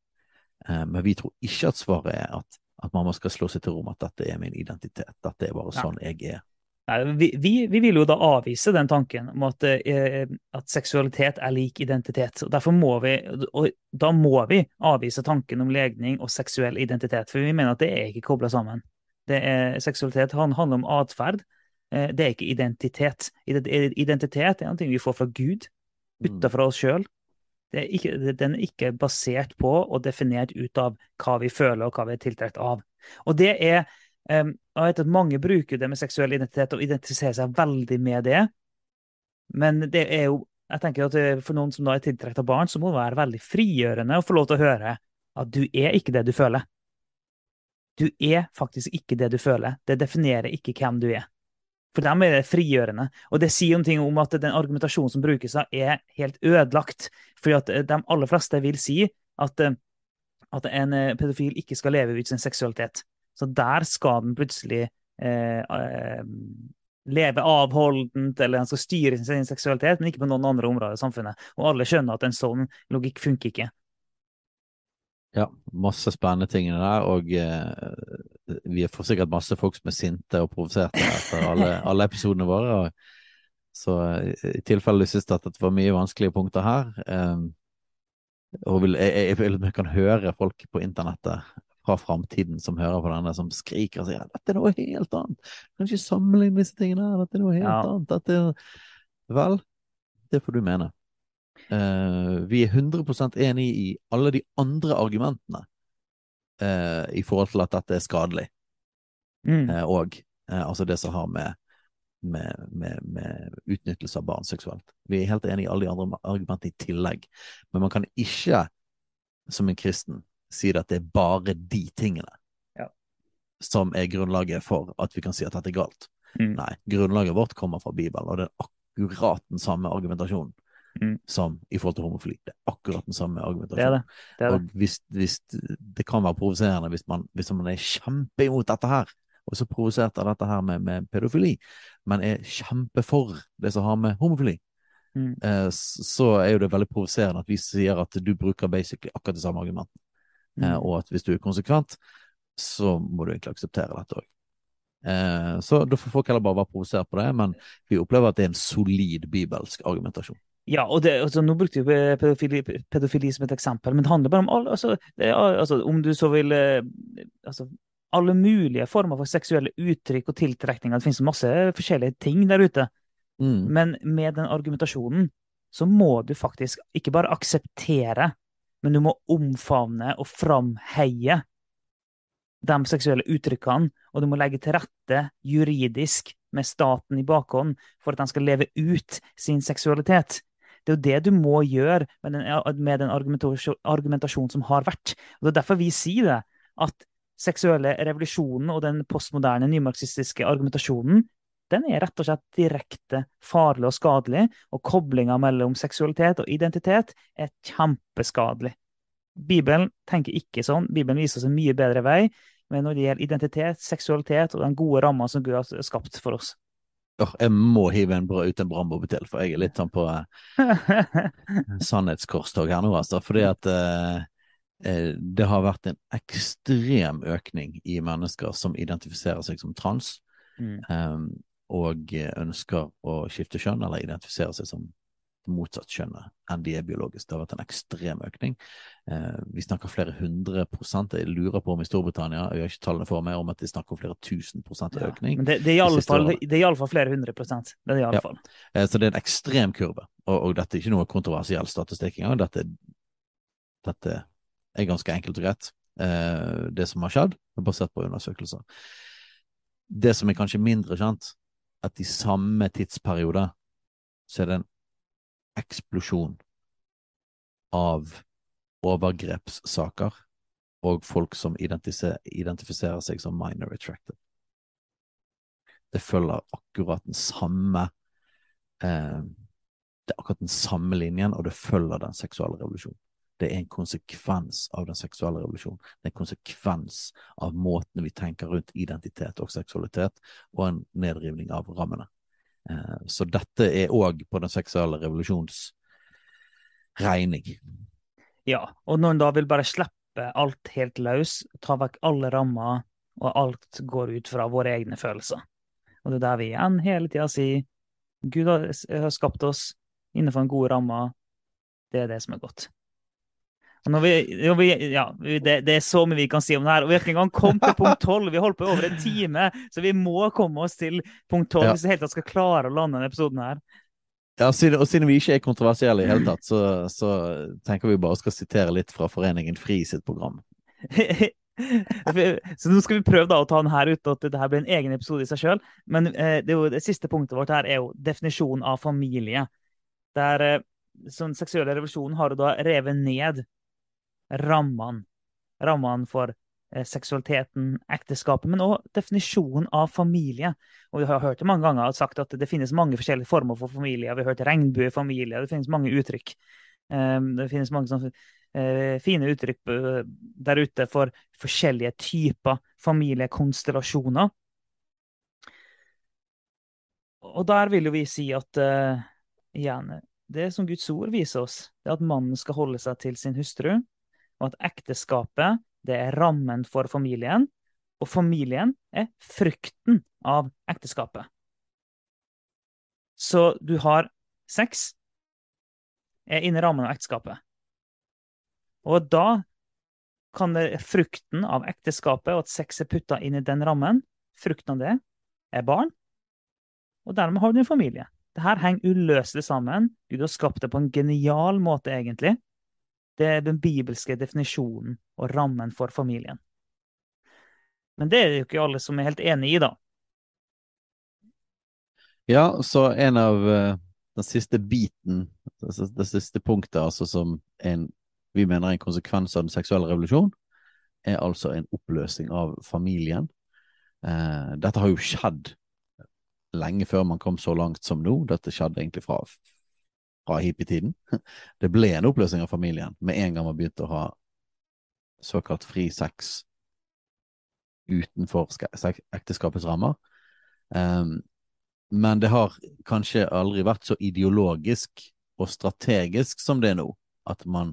Speaker 2: Eh, men vi tror ikke at svaret er at, at mamma skal slå seg til ro med at dette er min identitet. Dette er bare sånn jeg er.
Speaker 1: Nei, vi, vi, vi vil jo da avvise den tanken om at, eh, at seksualitet er lik identitet. og Derfor må vi, og da må vi avvise tanken om legning og seksuell identitet, for vi mener at det er ikke kobla sammen. Det er, seksualitet handler om atferd, eh, det er ikke identitet. Identitet er noe vi får fra Gud,
Speaker 2: Mm.
Speaker 1: utenfor oss sjøl. Den er ikke basert på og definert ut av hva vi føler og hva vi er tiltrukket av. Og det er Um, jeg vet at Mange bruker det med seksuell identitet og identifiserer seg veldig med det. Men det er jo, jeg tenker at for noen som da er tiltrukket av barn, så må det være veldig frigjørende å få lov til å høre at du er ikke det du føler. Du er faktisk ikke det du føler. Det definerer ikke hvem du er. For dem er det frigjørende. Og det sier noe om at den argumentasjonen som brukes, da, er helt ødelagt. Fordi at eh, de aller fleste vil si at, eh, at en eh, pedofil ikke skal leve ut sin seksualitet. Så der skal den plutselig eh, eh, leve avholdent, eller den skal styre sin seksualitet, men ikke på noen andre områder i samfunnet. Og alle skjønner at en sånn logikk funker ikke.
Speaker 2: Ja, masse spennende ting der, og eh, vi får sikkert masse folk som er sinte og provoserte etter alle, alle episodene våre. Og, så eh, i tilfelle du syns at det var mye vanskelige punkter her, eh, og vil, jeg, jeg, jeg kan høre folk på internettet fra framtiden som hører på denne, som skriker og sier at dette er noe helt annet. Kan ikke sammenligne disse tingene her, dette er noe helt
Speaker 1: Ja.
Speaker 2: annet. Dette er... Vel, det får du mene. Uh, vi er 100 enig i alle de andre argumentene uh, i forhold til at dette er skadelig,
Speaker 1: Mm.
Speaker 2: uh, og altså det som har med, med, med, med utnyttelse av barn seksuelt. Vi er helt enig i alle de andre argumentene i tillegg, men man kan ikke, som en kristen, si at det er bare de tingene
Speaker 1: Ja.
Speaker 2: som er grunnlaget for at vi kan si at dette er galt.
Speaker 1: Mm.
Speaker 2: Nei, grunnlaget vårt kommer fra Bibelen, og det er akkurat den samme argumentasjonen
Speaker 1: Mm.
Speaker 2: som i forhold til homofili. Det er akkurat den samme argumentasjonen.
Speaker 1: det. det, det.
Speaker 2: Og hvis, hvis det kan være provoserende hvis man, hvis man er kjempeimot dette her, og så provosert av dette her med, med pedofili, men er kjempefor det som har med homofili,
Speaker 1: Mm.
Speaker 2: eh, så er jo det veldig provoserende at vi sier at du bruker basically akkurat det samme argumentet. Eh,
Speaker 1: Mm.
Speaker 2: og at hvis du er konsekvent, så må du egentlig akseptere dette òg. Eh, så da får folk heller bare være provosert på det, men vi opplever at det er en solid bibelsk argumentasjon.
Speaker 1: Ja, og det, altså, nå brukte vi pedofili, pedofili som et eksempel, men det handler bare om alle, altså, er, altså, om du så vil eh, altså, Alle mulige former for seksuelle uttrykk og tiltrekninger. Det finnes masse forskjellige ting der ute.
Speaker 2: Mm.
Speaker 1: Men med den argumentasjonen så må du faktisk ikke bare akseptere, men du må omfavne og framheie de seksuelle uttrykkene, og du må legge til rette juridisk med staten i bakhånd for at de skal leve ut sin seksualitet. Det er jo det du må gjøre med den, med den argumentasjonen som har vært. Og Det er derfor vi sier det, at seksuelle revolusjonen og den postmoderne nymarxistiske argumentasjonen den er rett og slett direkte farlig og skadelig, og koblinga mellom seksualitet og identitet er kjempeskadelig. Bibelen tenker ikke sånn. Bibelen viser oss en mye bedre vei, men når det gjelder identitet, seksualitet og den gode ramma som Gud har skapt for oss.
Speaker 2: Oh, jeg må hive en bra, ut en brannbombe til, for jeg er litt sånn på eh, sannhetskorstog her nå, altså. Fordi at eh, eh, det har vært en ekstrem økning i mennesker som identifiserer seg som trans,
Speaker 1: Mm.
Speaker 2: eh, og ønsker å skifte kjønn, eller identifisere seg som motsatt kjønnet enn de er biologisk. Det har vært en ekstrem økning. Eh, vi snakker flere hundre prosent. Jeg lurer på om i Storbritannia, jeg har ikke tallene for meg, om at de snakker om flere tusen prosent
Speaker 1: Ja,
Speaker 2: økning.
Speaker 1: Men det, det er i alle fall, det er i flere hundre prosent. Det er det i alle
Speaker 2: Ja.
Speaker 1: fall.
Speaker 2: Eh, Så det er en ekstrem kurve, og, og dette er ikke noe kontroversiell statistikk engang. Dette, dette er ganske enkelt og greit. Eh, det som har skjedd, er basert på undersøkelser. Det som er kanskje mindre kjent, at i samme tidsperiode så er det en eksplosjon av overgrepssaker og folk som identifiserer, seg som minor attracted. Det følger akkurat den samme eh, Det er akkurat den samme linjen, og det følger den seksuelle revolusjonen. Det er en konsekvens av den seksuelle revolusjonen. Det er en konsekvens av måten vi tenker rundt identitet og seksualitet, og en nedrivning av rammene. Eh, så dette er òg på den seksuelle revolusjons regning.
Speaker 1: Ja, og når en da vil bare slippe alt helt løs, ta vekk alle rammer, og alt går ut fra våre egne følelser. Og det er der vi igjen hele tida sier Gud har, skapt oss innenfor en god ramme. Det er det som er godt. Vi, vi, ja, det, det, er så mye vi kan si om det her. Og vi har ikke engang kommet til punkt 12. Vi holdt på i over en time, så vi må komme oss til punkt 12 ja. hvis vi helt tatt skal klare å lande denne episoden her.
Speaker 2: Ja, og siden vi ikke er kontroversielle i hele tatt, så, så tenker vi bare skal sitere litt fra Foreningen FRI sitt program.
Speaker 1: så nå skal vi prøve da å ta den her ut, at dette blir en egen episode i seg sjøl. Men eh, det, jo, det, siste punktet vårt her er jo definisjonen av familie. Der eh, sånn seksuelle revolusjon har jo da revet ned rammene. Rammene for eh, seksualiteten, ekteskapet, men òg definisjonen av familie. Og Vi har hørt det mange ganger sagt at det finnes mange forskjellige former for familie. Vi har hørt regnbuefamilie, det finnes mange uttrykk. Um, det finnes mange sånne uh, fine uttrykk uh, der ute for forskjellige typer familiekonstellasjoner. Og der vil jo vi si at uh, igjen, det som Guds ord viser oss, det er at mannen skal holde seg til sin hustru, og at ekteskapet det er rammen for familien, og familien er frukten av ekteskapet. Så du har sex er inni rammen av ekteskapet. Og da kan det frukten av ekteskapet og at sex er putta inn i den rammen, frukten av det er barn, og dermed har du en familie. Dette henger uløselig sammen. Gud har skapt det på en genial måte, egentlig. Det er den bibelske definisjonen og rammen for familien. Men det er det jo ikke alle som er helt enig i, da.
Speaker 2: Ja, så en av uh, den siste biten, det, siste punktet, altså som en, vi mener er en konsekvens av den seksuelle revolusjonen, er altså en oppløsning av familien. Uh, dette har jo skjedd lenge før man kom så langt som nå. Dette skjedde egentlig fra fra hippietiden. Det ble en oppløsning av familien med en gang man begynte å ha såkalt fri sex utenfor ekteskapets rammer. Um, men det har kanskje aldri vært så ideologisk og strategisk som det er nå. At man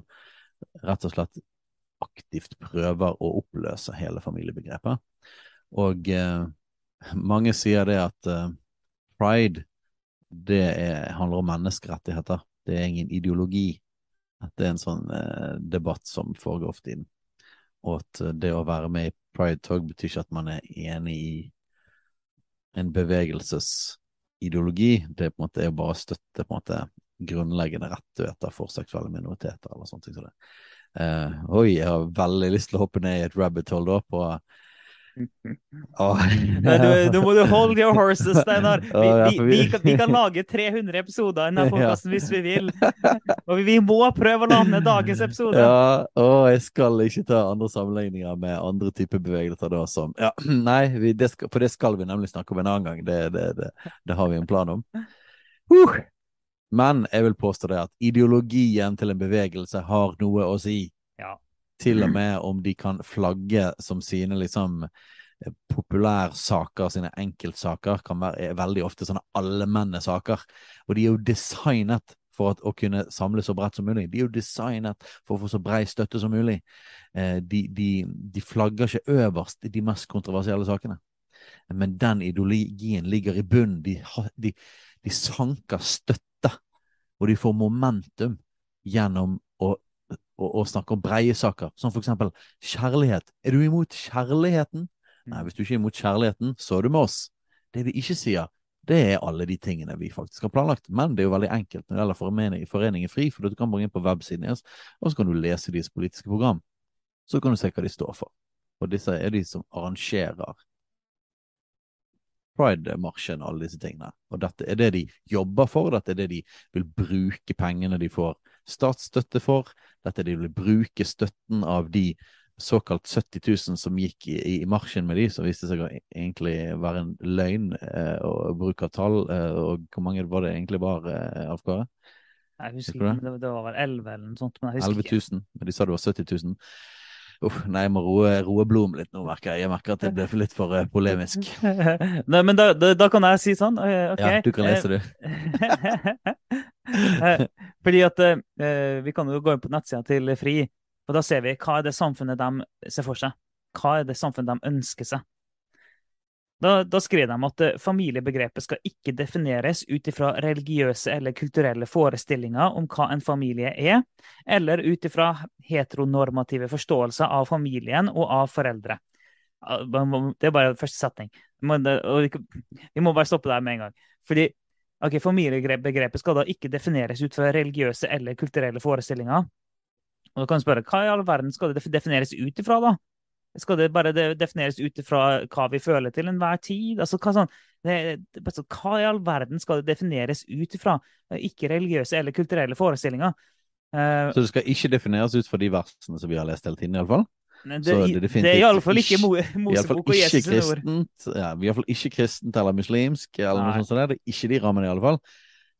Speaker 2: rett og slett aktivt prøver å oppløse hele familiebegrepet. Og uh, mange sier det at uh, pride det er, handler om menneskerettigheter. Det er ingen ideologi. Det er en sånn eh, debatt som foregår ofte inn. Og at eh, det å være med i Pride Tog betyr ikke at man er enig i en bevegelsesideologi. Det på en måte er å støtte på en måte grunnleggende rettigheter for seksuelle minoriteter eller sånne ting. Så det. Eh, oi, jeg har veldig lyst til å hoppe ned i et rabbit hole da på
Speaker 1: Oh. Nei, du, må du hold your horses, Steinar. Vi, vi, vi, vi, kan lage 300 episoder denne podkasten hvis vi vil. Og vi, må prøve å lande dagens episode.
Speaker 2: Ja, og jeg skal ikke ta andre sammenligninger med andre typer bevegelser da som ja, Nei, det skal, for det skal vi nemlig snakke om en annen gang. Det, det, det, det har vi en plan om. Uh. Men jeg vil påstå det at ideologien til en bevegelse har noe å si. Til og med om de kan flagge som sine liksom populærsaker, sine enkeltsaker, kan være veldig ofte sånne allmenne-saker. Og de er jo designet for at, å kunne samle så bredt som mulig. De er jo designet for å få så bred støtte som mulig. Eh, de, de, de, flagger ikke øverst de mest kontroversielle sakene. Men den ideologien ligger i bunnen. De, de, de sanker støtte, og de får momentum gjennom å å, å snakke om breie saker, som for eksempel kjærlighet. Er du imot kjærligheten? Nei, hvis du ikke er imot kjærligheten, så er du med oss. Det vi ikke sier, det er alle de tingene vi faktisk har planlagt. Men det er jo veldig enkelt når det gjelder Foreningen, foreningen Fri, for du kan bare inn på websiden deres, og så kan du lese deres politiske program. Så kan du se hva de står for. Og disse er de som arrangerer Pride-marsjen og alle disse tingene. Og dette er det de jobber for, dette er det de vil bruke pengene de får statsstøtte for. Dette er det de vil bruke støtten av de såkalt 70 000 som gikk i, i marsjen med de, som viste seg å e-, egentlig være en løgn eh, og bruk av tall. Eh, og hvor mange var det egentlig var, eh, Alf Kåre?
Speaker 1: Jeg husker ikke, det? det var vel 11 eller noe sånt. Men jeg
Speaker 2: husker 11 000, men de sa det var 70 000. Uff, nei, jeg må roe, roe blodet litt nå, merker jeg. Jeg merker at det ble litt for uh, polemisk.
Speaker 1: nei, men da, da, da, kan jeg si sånn. Uh,
Speaker 2: okay. Ja, du kan lese, du.
Speaker 1: Fordi at uh, vi kan jo gå inn på nettsida til FRI, og da ser vi hva er det samfunnet de ser for seg. Hva er det samfunnet de ønsker seg. Da, da skrev de at eh, familiebegrepet skal ikke defineres ut ifra religiøse eller kulturelle forestillinger om hva en familie er, eller ut ifra heteronormative forståelser av familien og av foreldre. Det er bare første setning. Vi må bare stoppe der med en gang. Fordi okay, Familiebegrepet skal da ikke defineres ut fra religiøse eller kulturelle forestillinger. Og da kan du spørre, Hva i all verden skal det defineres ut ifra, da? Skal det bare defineres ut ifra hva vi føler til enhver tid? Altså, hva, sånn, det, altså, hva i all verden skal det defineres ut ifra? Ikke religiøse eller kulturelle forestillinger. Uh,
Speaker 2: Så det skal ikke defineres ut fra de versene som vi har lest hele tiden, iallfall.
Speaker 1: det,
Speaker 2: Så
Speaker 1: det,
Speaker 2: det er
Speaker 1: iallfall ikke
Speaker 2: ikke-
Speaker 1: Mo- Mosebok og Jesus kristent, ord.
Speaker 2: ja, i hvert fall ikke kristent eller muslimsk, eller noe sånt der. det. Er ikke de rammene, i alle fall.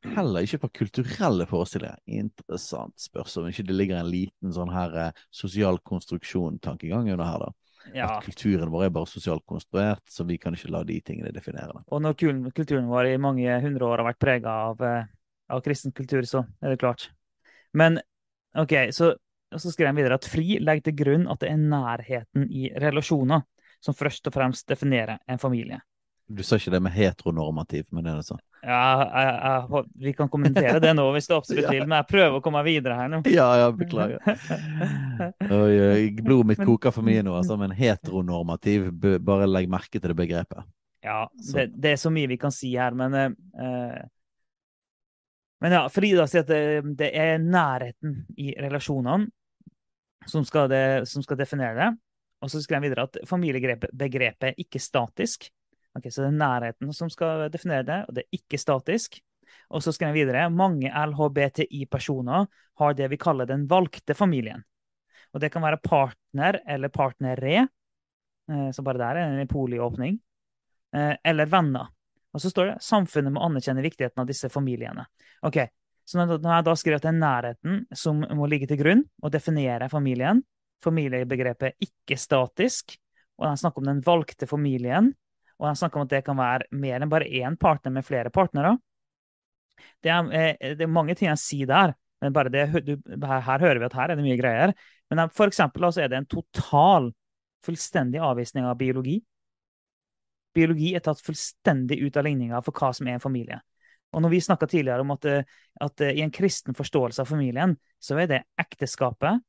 Speaker 2: Heller ikke fra kulturelle forestillinger. Interessant spørsmål ikke det ligger en liten sånn her eh, sosial konstruksjon-tankegang under her, da.
Speaker 1: Ja.
Speaker 2: At kulturen vår er bare sosialt konstruert, så vi kan ikke la de tingene definere det.
Speaker 1: Og når kulturen vår i mange hundre år har vært prega av, eh, av kristen kultur, så er det klart. Men OK, så, så skrev han videre at FRI legger til grunn at det er nærheten i relasjoner som først og fremst definerer en familie.
Speaker 2: Du sa ikke det med heteronormativ, men det er det sånn?
Speaker 1: Ja, jeg, jeg, vi kan kommentere det nå hvis du absolutt
Speaker 2: Ja.
Speaker 1: vil, men jeg prøver å komme videre her nå.
Speaker 2: Ja, ja, beklager. Oi, blodet mitt koker for mye nå, altså, men heteronormativ, bare legg merke til det begrepet.
Speaker 1: Ja, det, det er så mye vi kan si her, men eh, Men ja, Frida sier at det, det er nærheten i relasjonene som skal, det, som skal definere det. Og så skrev han videre at familiebegrepet er ikke statisk. Ok, Så det er nærheten som skal definere det, og det er ikke statisk. Og så skrev jeg videre mange LHBTI-personer har det vi kaller den valgte familien. Og det kan være partner eller partnere, eh, så bare der er en poliåpning, eh, eller venner. Og så står det samfunnet må anerkjenne viktigheten av disse familiene. Ok, Så når jeg da skriver at det er nærheten som må ligge til grunn og definere familien, familiebegrepet ikke statisk, og jeg snakker om den valgte familien, og han snakker om at det kan være mer enn bare én partner med flere partnere. Det er, eh, det er mange ting jeg sier der, men bare det, du, her, her hører vi at her er det mye greier. Men eh, for eksempel altså, er det en total, fullstendig avvisning av biologi. Biologi er tatt fullstendig ut av ligninga for hva som er en familie. Og når vi snakka tidligere om at, eh, at eh, i en kristen forståelse av familien, så er det ekteskapet,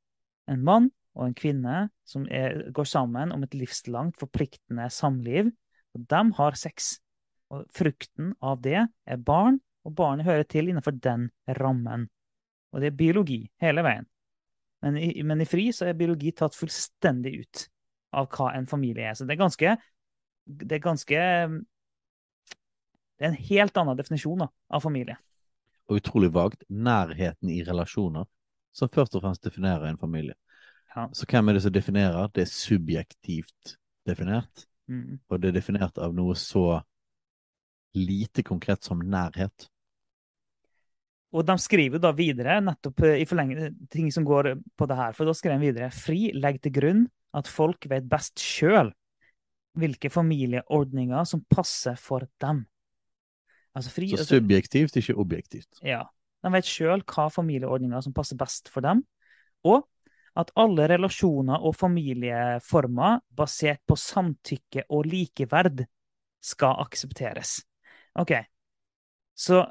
Speaker 1: en mann og en kvinne som er, går sammen om et livslangt, forpliktende samliv. Og de har sex. Og frukten av det er barn, og barnet hører til innenfor den rammen. Og det er biologi hele veien. Men i, men i FRI så er biologi tatt fullstendig ut av hva en familie er. Så det er ganske Det er ganske Det er en helt annen definisjon da, av familie.
Speaker 2: Og utrolig vagt. Nærheten i relasjoner, som først og fremst definerer en familie.
Speaker 1: Ja.
Speaker 2: Så hvem er det som definerer? Det er subjektivt definert.
Speaker 1: Mm.
Speaker 2: Og det er definert av noe så lite konkret som nærhet.
Speaker 1: Og de skriver da videre, nettopp eh, i forlengelse ting som går på det her, for da skriver de videre Fri legger til grunn at folk vet best sjøl hvilke familieordninger som passer for dem. Altså fri,
Speaker 2: Så
Speaker 1: altså,
Speaker 2: subjektivt, ikke objektivt.
Speaker 1: ja, de vet sjøl hva familieordninger som passer best for dem, og at alle relasjoner og familieformer basert på samtykke og likeverd skal aksepteres. OK, så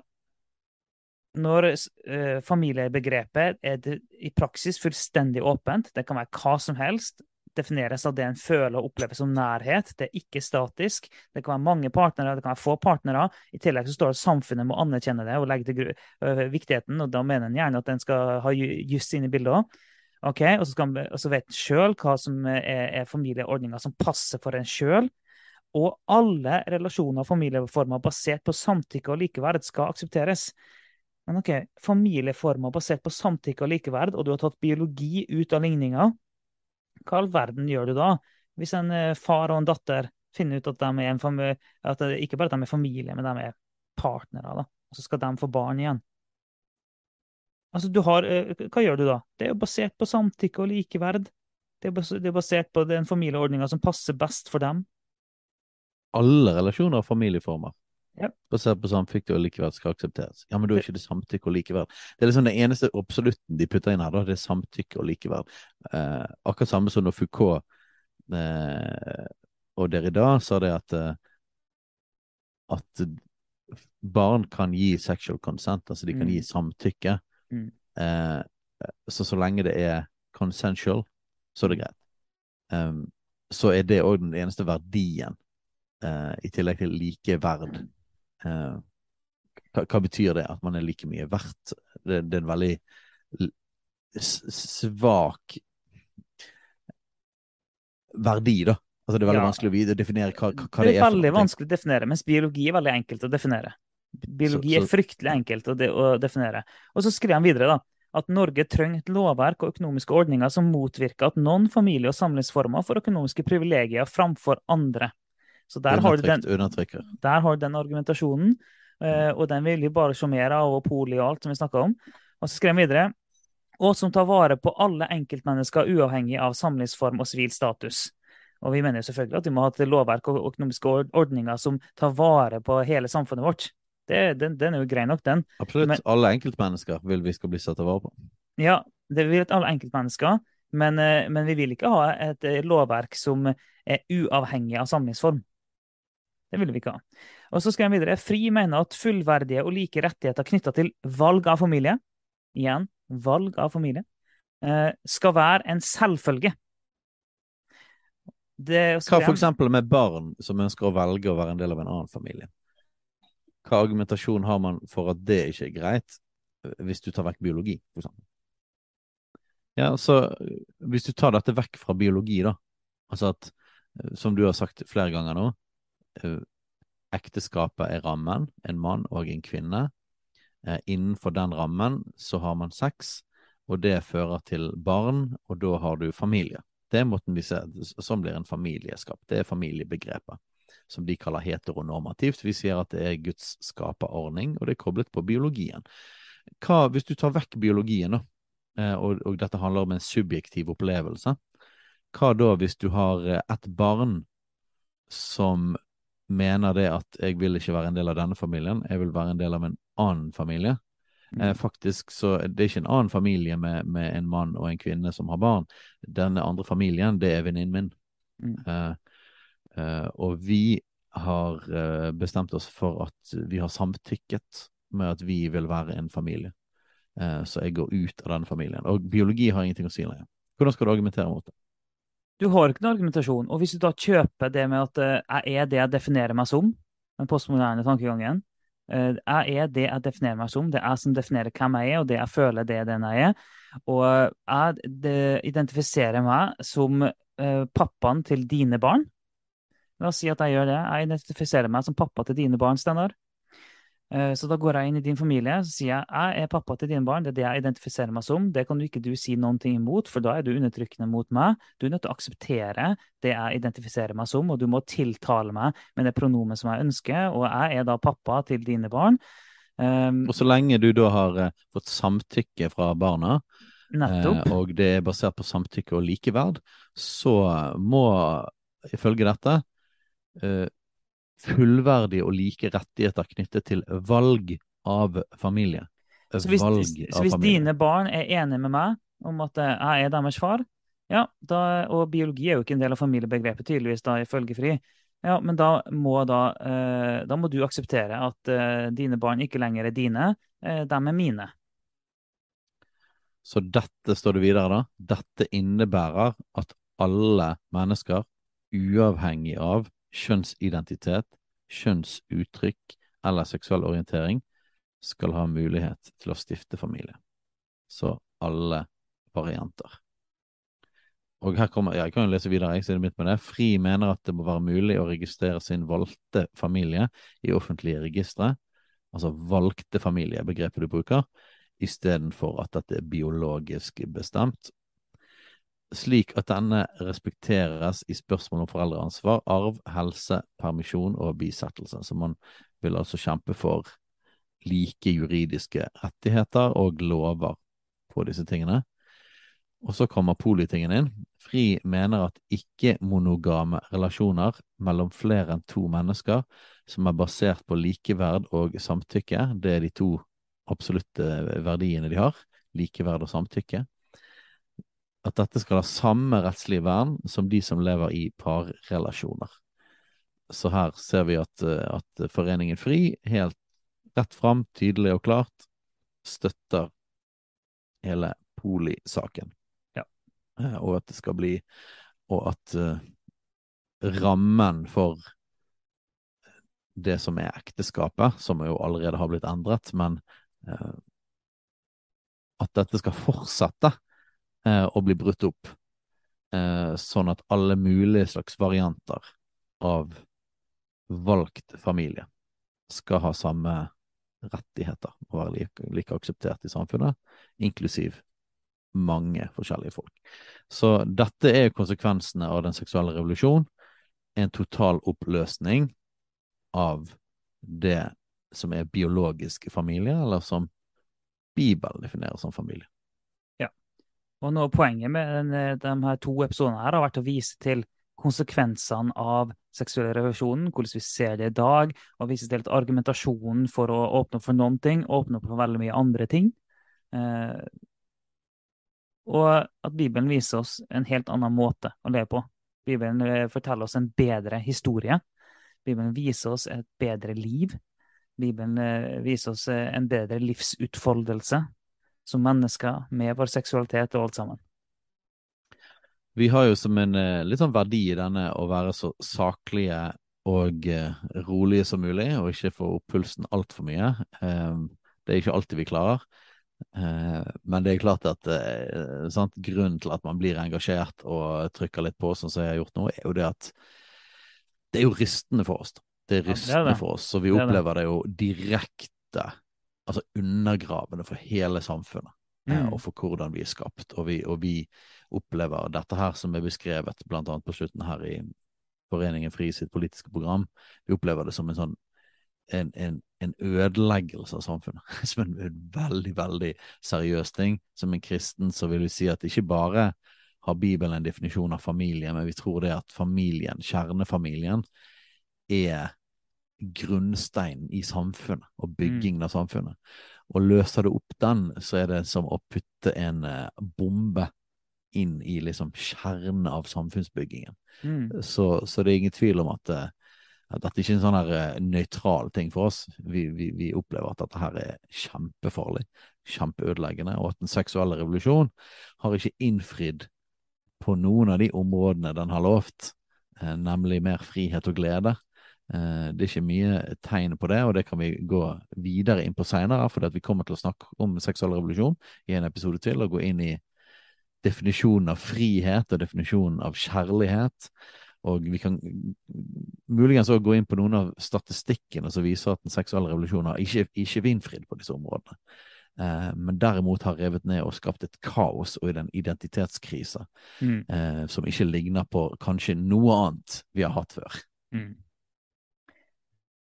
Speaker 1: når eh, familiebegrepet er i praksis fullstendig åpent, det kan være hva som helst, defineres av det en føler og opplever som nærhet, det er ikke statisk, det kan være mange partnere, det kan være få partnere, i tillegg så står det at samfunnet må anerkjenne det og legge til øh, viktigheten, og da mener en gjerne at en skal ha ju- juss inn i bildet også. Ok, og så, skal, og så vet en sjøl hva som er, er familieordninger som passer for en sjøl. Og alle relasjoner og familieformer basert på samtykke og likeverd skal aksepteres. Men ok, familieformer basert på samtykke og likeverd, og du har tatt biologi ut av ligninga, hva all verden gjør du da? Hvis en eh, far og en datter finner ut at de er en familie, at ikke bare at de er familie, men de er partnere, da. Og så skal de få barn igjen. Altså, du har, eh, hva gjør du da? Det er jo basert på samtykke og likeverd. Det er er basert på den familieordninga som passer best for dem.
Speaker 2: Alle relasjoner og familieformer.
Speaker 1: Ja.
Speaker 2: Basert på samtykke og likeverd skal aksepteres. Ja, men da er ikke det samtykke og likeverd. Det er liksom det eneste absolutten de putter inn her, da, det er samtykke og likeverd. Eh, akkurat samme som når Foucault eh, og Derrida sa det at eh, at barn kan gi sexual consent, altså de kan
Speaker 1: Mm.
Speaker 2: gi samtykke.
Speaker 1: Mm.
Speaker 2: Eh, så så lenge det er consensual, så er det greit. Um, så er det òg den eneste verdien, uh, i tillegg til likeverd. Uh, hva, hva betyr det? At man er like mye verdt? Det, det er en veldig svak verdi, da. Altså Det er veldig
Speaker 1: Ja.
Speaker 2: vanskelig å definere hva, hva, det
Speaker 1: det
Speaker 2: det
Speaker 1: er veldig
Speaker 2: for
Speaker 1: vanskelig å definere, mens biologi er veldig enkelt å definere. Biologi
Speaker 2: Så-
Speaker 1: er fryktelig enkelt å, de å definere. Og så skriver han videre da, at Norge trenger et lovverk og økonomiske ordninger som motvirker at noen familie- og samlivsformer får økonomiske privilegier framfor andre. Så der har, du den, der har du den argumentasjonen, eh, og den vil vi bare se mer av, og poli og alt som vi snakka om. Og så skrev han videre og som tar vare på alle enkeltmennesker uavhengig av samlivsform og sivil status. Og vi mener jo selvfølgelig at vi må ha et lovverk og økonomiske ordninger som tar vare på hele samfunnet vårt. Det, den, den er jo grei nok, den.
Speaker 2: Absolutt.
Speaker 1: Men-
Speaker 2: Alle enkeltmennesker vil vi skal bli satt vare på.
Speaker 1: Ja, det vil alle enkeltmennesker, men, eh, men vi vil ikke ha et eh, lovverk som er uavhengig av samlingsform. Det vil vi ikke ha. Og så skal jeg videre FRI mener at fullverdige og like rettigheter knytta til valg av familie, igjen valg av familie, eh, skal være en selvfølge. Det,
Speaker 2: Hva for eksempel med barn som ønsker å velge å være en del av en annen familie? Hva argumentasjon har man for at det ikke er greit, hvis du tar vekk biologi, for eksempel? Ja, så eh, hvis du tar dette vekk fra biologi, da, altså at, eh, som du har sagt flere ganger nå, eh, ekteskapet er rammen, en mann og en kvinne. Eh, Innenfor den rammen så har man sex, og det fører til barn, og da har du familie. Det er måten vi ser Sånn blir en familieskap. Det er familiebegrepet, som de kaller heteronormativt. Vi sier at det er Guds skaperordning, og det er koblet på biologien. Hva, hvis du tar vekk biologien, eh, og, og dette handler om en subjektiv opplevelse, hva da hvis du har eh, et barn som mener det at jeg vil ikke være en del av denne familien, jeg vil være en del av en annen familie. Eh, faktisk så det er ikke en annen familie med, med en mann og en kvinne som har barn. Denne andre familien, det er venninnen min.
Speaker 1: Mm.
Speaker 2: Eh, og vi har eh, bestemt oss for at vi har samtykket med at vi vil være en familie. Eh, så jeg går ut av denne familien. Og biologi har ingenting å si lenger. Hvordan skal du argumentere mot det?
Speaker 1: Du har ikke noen argumentasjon. Og hvis du da kjøper det med at eh, jeg er det jeg definerer meg som, den postmoderne tankegangen eh, Jeg er det jeg definerer meg som, det er jeg som definerer hvem jeg er, og det jeg føler, det er den jeg er. Og jeg identifiserer meg som eh, pappaen til dine barn. La oss si at jeg gjør det. Jeg identifiserer meg som pappa til dine barn, Steinar. Eh, Så da går jeg inn i din familie så sier jeg, jeg er pappa til dine barn. Det er det jeg identifiserer meg som. Det kan du ikke du si noen ting imot, for da er du undertrykkende mot meg. Du er nødt til å akseptere det jeg identifiserer meg som, og du må tiltale meg med det pronomet som jeg ønsker. Og jeg er da pappa til dine barn. Um,
Speaker 2: Og så lenge du da har eh, fått samtykke fra barna,
Speaker 1: nettopp.
Speaker 2: Eh, og det er basert på samtykke og likeverd, så må ifølge dette fullverdige og like rettigheter knyttet til valg av familie.
Speaker 1: Så hvis,
Speaker 2: valg
Speaker 1: så
Speaker 2: av
Speaker 1: hvis
Speaker 2: familie.
Speaker 1: dine barn er enige med meg om at eh, jeg er deres far, ja, da, og biologi er jo ikke en del av familiebegrepet, tydeligvis, da, ifølge FRI, ja, men da må, da, eh, da må du akseptere at eh, dine barn ikke lenger er dine, eh, de er mine.
Speaker 2: Så dette står det videre, da. Dette innebærer at alle mennesker, uavhengig av kjønnsidentitet, kjønnsuttrykk eller seksuell orientering, skal ha mulighet til å stifte familie. Så alle varianter. Og her kommer, ja, Jeg kan jo lese videre. jeg sier det mitt med det. FRI mener at det må være mulig å registrere sin valgte familie i offentlige registre. Altså valgte familie, begrepet du bruker istedenfor at dette er biologisk bestemt, slik at denne respekteres i spørsmål om foreldreansvar, arv, helse, permisjon og bisettelse. Så man vil altså kjempe for like juridiske rettigheter og lover på disse tingene. Og så kommer politingen inn. Fri mener at ikke-monogame relasjoner mellom flere enn to mennesker som er basert på likeverd og samtykke, det er de to absolutte verdiene de har, likeverd og samtykke, at dette skal ha samme rettslige vern som de som lever i parrelasjoner. Så her ser vi at, at Foreningen FRI helt rett fram, tydelig og klart støtter hele polisaken. Ja. og at det skal bli Og at uh, rammen for det som er ekteskapet, som jo allerede har blitt endret, men uh, at dette skal fortsette uh, å bli brutt opp, sånn at alle mulige slags varianter av valgt familie skal ha samme rettigheter og være like, like akseptert i samfunnet, inklusiv mange forskjellige folk. Så dette er konsekvensene av den seksuelle revolusjon. En total oppløsning av det som er biologisk familie, eller som Bibelen definerer som familie.
Speaker 1: Og noe Poenget med den, de her to episodene her har vært å vise til konsekvensene av seksuell revolusjon, hvordan vi ser det i dag, og vise til at argumentasjonen for å åpne opp for noen ting åpner opp for veldig mye andre ting. Eh, og at Bibelen viser oss en helt annen måte å leve på. Bibelen eh, forteller oss en bedre historie. Bibelen viser oss et bedre liv. Bibelen eh, viser oss eh, en bedre livsutfoldelse som mennesker med vår seksualitet og alt sammen.
Speaker 2: Vi har jo som en litt sånn verdi i denne å være så saklige og rolige som mulig, og ikke få opp pulsen altfor mye. Det er ikke alltid vi klarer. Eh, men det er klart at eh, sant, grunnen til at man blir engasjert og trykker litt på, sånn som jeg har gjort nå, er jo det at det er jo rystende for oss. Det er rystende ja, det er det. for oss, og vi opplever det. det jo direkte, altså undergravende for hele samfunnet. Eh, mm. og for hvordan vi er skapt. Og vi, og vi, opplever dette her som er beskrevet blant annet på slutten her i Foreningen FRI sitt politiske program. Vi opplever det som en sånn en, en, en, ødeleggelse av samfunnet. Som en, en, veldig, veldig seriøs ting. Som en kristen så vil vi si at ikke bare har Bibelen en definisjon av familie, men vi tror det at familien, kjernefamilien, er grunnsteinen i samfunnet og mm. byggingen av samfunnet. Og løser du opp den, så er det som å putte en uh, bombe inn i liksom kjernen av samfunnsbyggingen. Mm. Så, så, det er ingen tvil om at uh, at dette ikke er en sånn her uh, nøytral ting for oss. Vi, vi, vi, opplever at dette her er kjempefarlig, kjempeødeleggende, og at den seksuelle revolusjon har ikke innfridd på noen av de områdene den har lovt, nemlig mer frihet og glede. Uh, det er ikke mye tegn på det, og det kan vi gå videre inn på seinere, for vi kommer til å snakke om seksuell revolusjon i en episode til, og gå inn i definisjonen av frihet og definisjonen av kjærlighet. Og vi kan muligens også gå inn på noen av statistikkene som viser at den seksuelle revolusjonen har ikke, ikke innfridd på disse områdene. Eh, men derimot har revet ned og skapt et kaos og en identitetskrise mm. eh, som ikke ligner på kanskje noe annet vi har hatt før. Mm.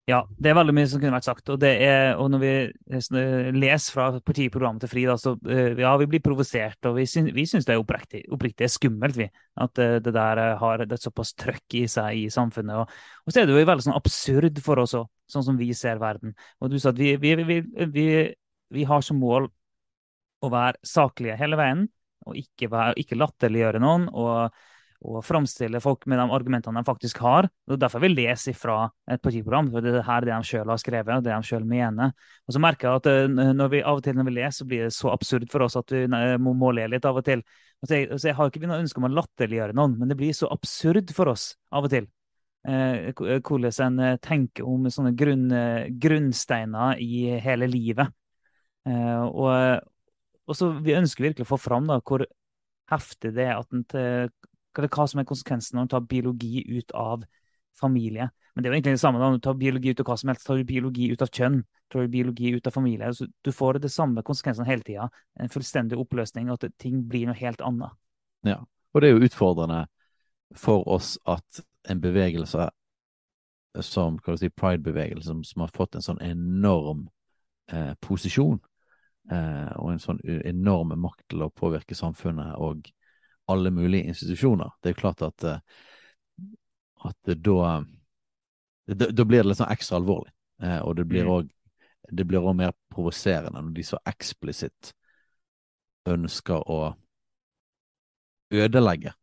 Speaker 1: Ja, det er veldig mye som kunne vært sagt. Og, er, og når vi eh, leser fra partiprogrammet til FRI, så eh, ja, vi blir provosert. Og vi, syns, det er oppriktig, oppriktig skummelt, vi. At eh, det der har et såpass trøkk i seg i samfunnet. Og, og så er det jo veldig sånn absurd for oss òg, sånn som vi ser verden. Og du sa at vi, vi, vi har som mål å være saklige hele veien, og ikke, være, ikke latterliggjøre noen. og og framstille folk med de argumentene de faktisk har. Er derfor vi leser fra et partiprogram. for Det er her det de sjøl har skrevet, og det de selv mener. Og så merker jeg at eh, når vi, av og til når vi leser, så blir det så absurd for oss at vi må, må le litt av og til. Og så, jeg, så jeg har ikke noe ønske om å latterliggjøre noen, men det blir så absurd for oss av og til. Eh, hvordan en tenker om sånne grunn, grunnsteiner i hele livet. Eh, og, og så Vi ønsker virkelig å få fram da, hvor heftig det er at en hva som er konsekvensen når du tar biologi ut av familie. Men det er jo egentlig det samme da, når du tar biologi ut av hva som helst. Tar du biologi ut av kjønn, tar du biologi ut av familie. Så du får det samme konsekvensene hele tida. En fullstendig oppløsning, at ting blir noe helt annet.
Speaker 2: Ja, og det er jo utfordrende for oss at en bevegelse som si, pride-bevegelse, som, som, har fått en sånn enorm eh, posisjon eh, og en sånn enorm makt til å påvirke samfunnet og alle mulige institusjoner. Det er klart at, eh, at da da, da blir det litt sånn ekstra alvorlig. Eh, og det blir
Speaker 1: Mm.
Speaker 2: òg det blir også mer provoserende når de så eksplisitt ønsker å ødelegge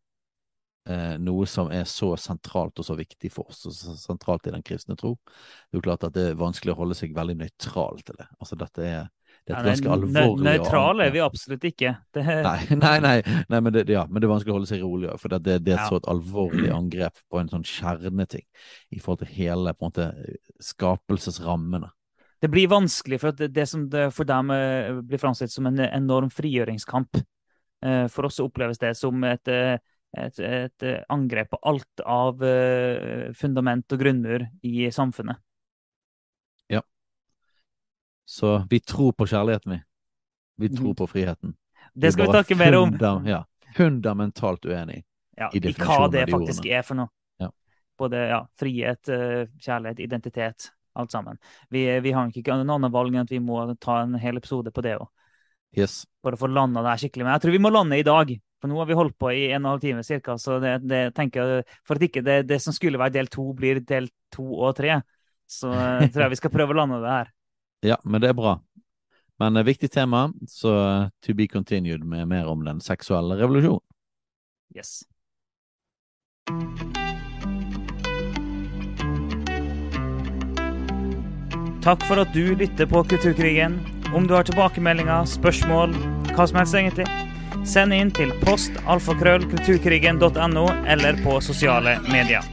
Speaker 2: eh, noe som er så sentralt og så viktig for oss, og så sentralt i den kristne tro. Det er jo klart at det er vanskelig å holde seg veldig nøytral til det. Altså dette er, det er et ganske alvorlig
Speaker 1: Nøytrale er vi absolutt ikke. Det,
Speaker 2: Nei, nei, nei, nei men, det, ja, men det er vanskelig å holde seg rolig for det, det er
Speaker 1: Ja.
Speaker 2: så et alvorlig angrep på en sånn kjerneting i forhold til hele på en måte skapelsesrammene.
Speaker 1: det blir vanskelig, for det, det som for dem eh, blir framstilt som en enorm frigjøringskamp. Eh, For oss oppleves det som et, eh, et, et angrep på alt av fundament og grunnmur i samfunnet.
Speaker 2: Så vi tror på kjærligheten, vi. Vi tror
Speaker 1: Mhm.
Speaker 2: på friheten.
Speaker 1: Det skal vi snakke mer om.
Speaker 2: Ja, fundamentalt uenig.
Speaker 1: ja,
Speaker 2: i
Speaker 1: i hva det faktisk
Speaker 2: ordene.
Speaker 1: er for noe.
Speaker 2: Ja.
Speaker 1: Både ja, frihet, eh, kjærlighet, identitet, alt sammen. Vi, vi har ikke noen annen valg enn at vi må ta en hel episode på det òg,
Speaker 2: Yes.
Speaker 1: for å få landa det her skikkelig. Men jeg tror vi må lande i dag, for nå har vi holdt på i en og en halv time cirka, så det, det tenker for at ikke det, det som skulle være del to, blir del to og tre, så jeg tror jeg vi skal prøve å lande det her.
Speaker 2: Ja, men det er bra. Men et viktig tema, så eh, to be continued med mer om den seksuelle revolusjonen.
Speaker 1: Yes. Takk for at du lytter på Kulturkrigen. Om du har tilbakemeldinger, spørsmål, hva som helst egentlig, send inn til post alfakrøll eller på sosiale medier.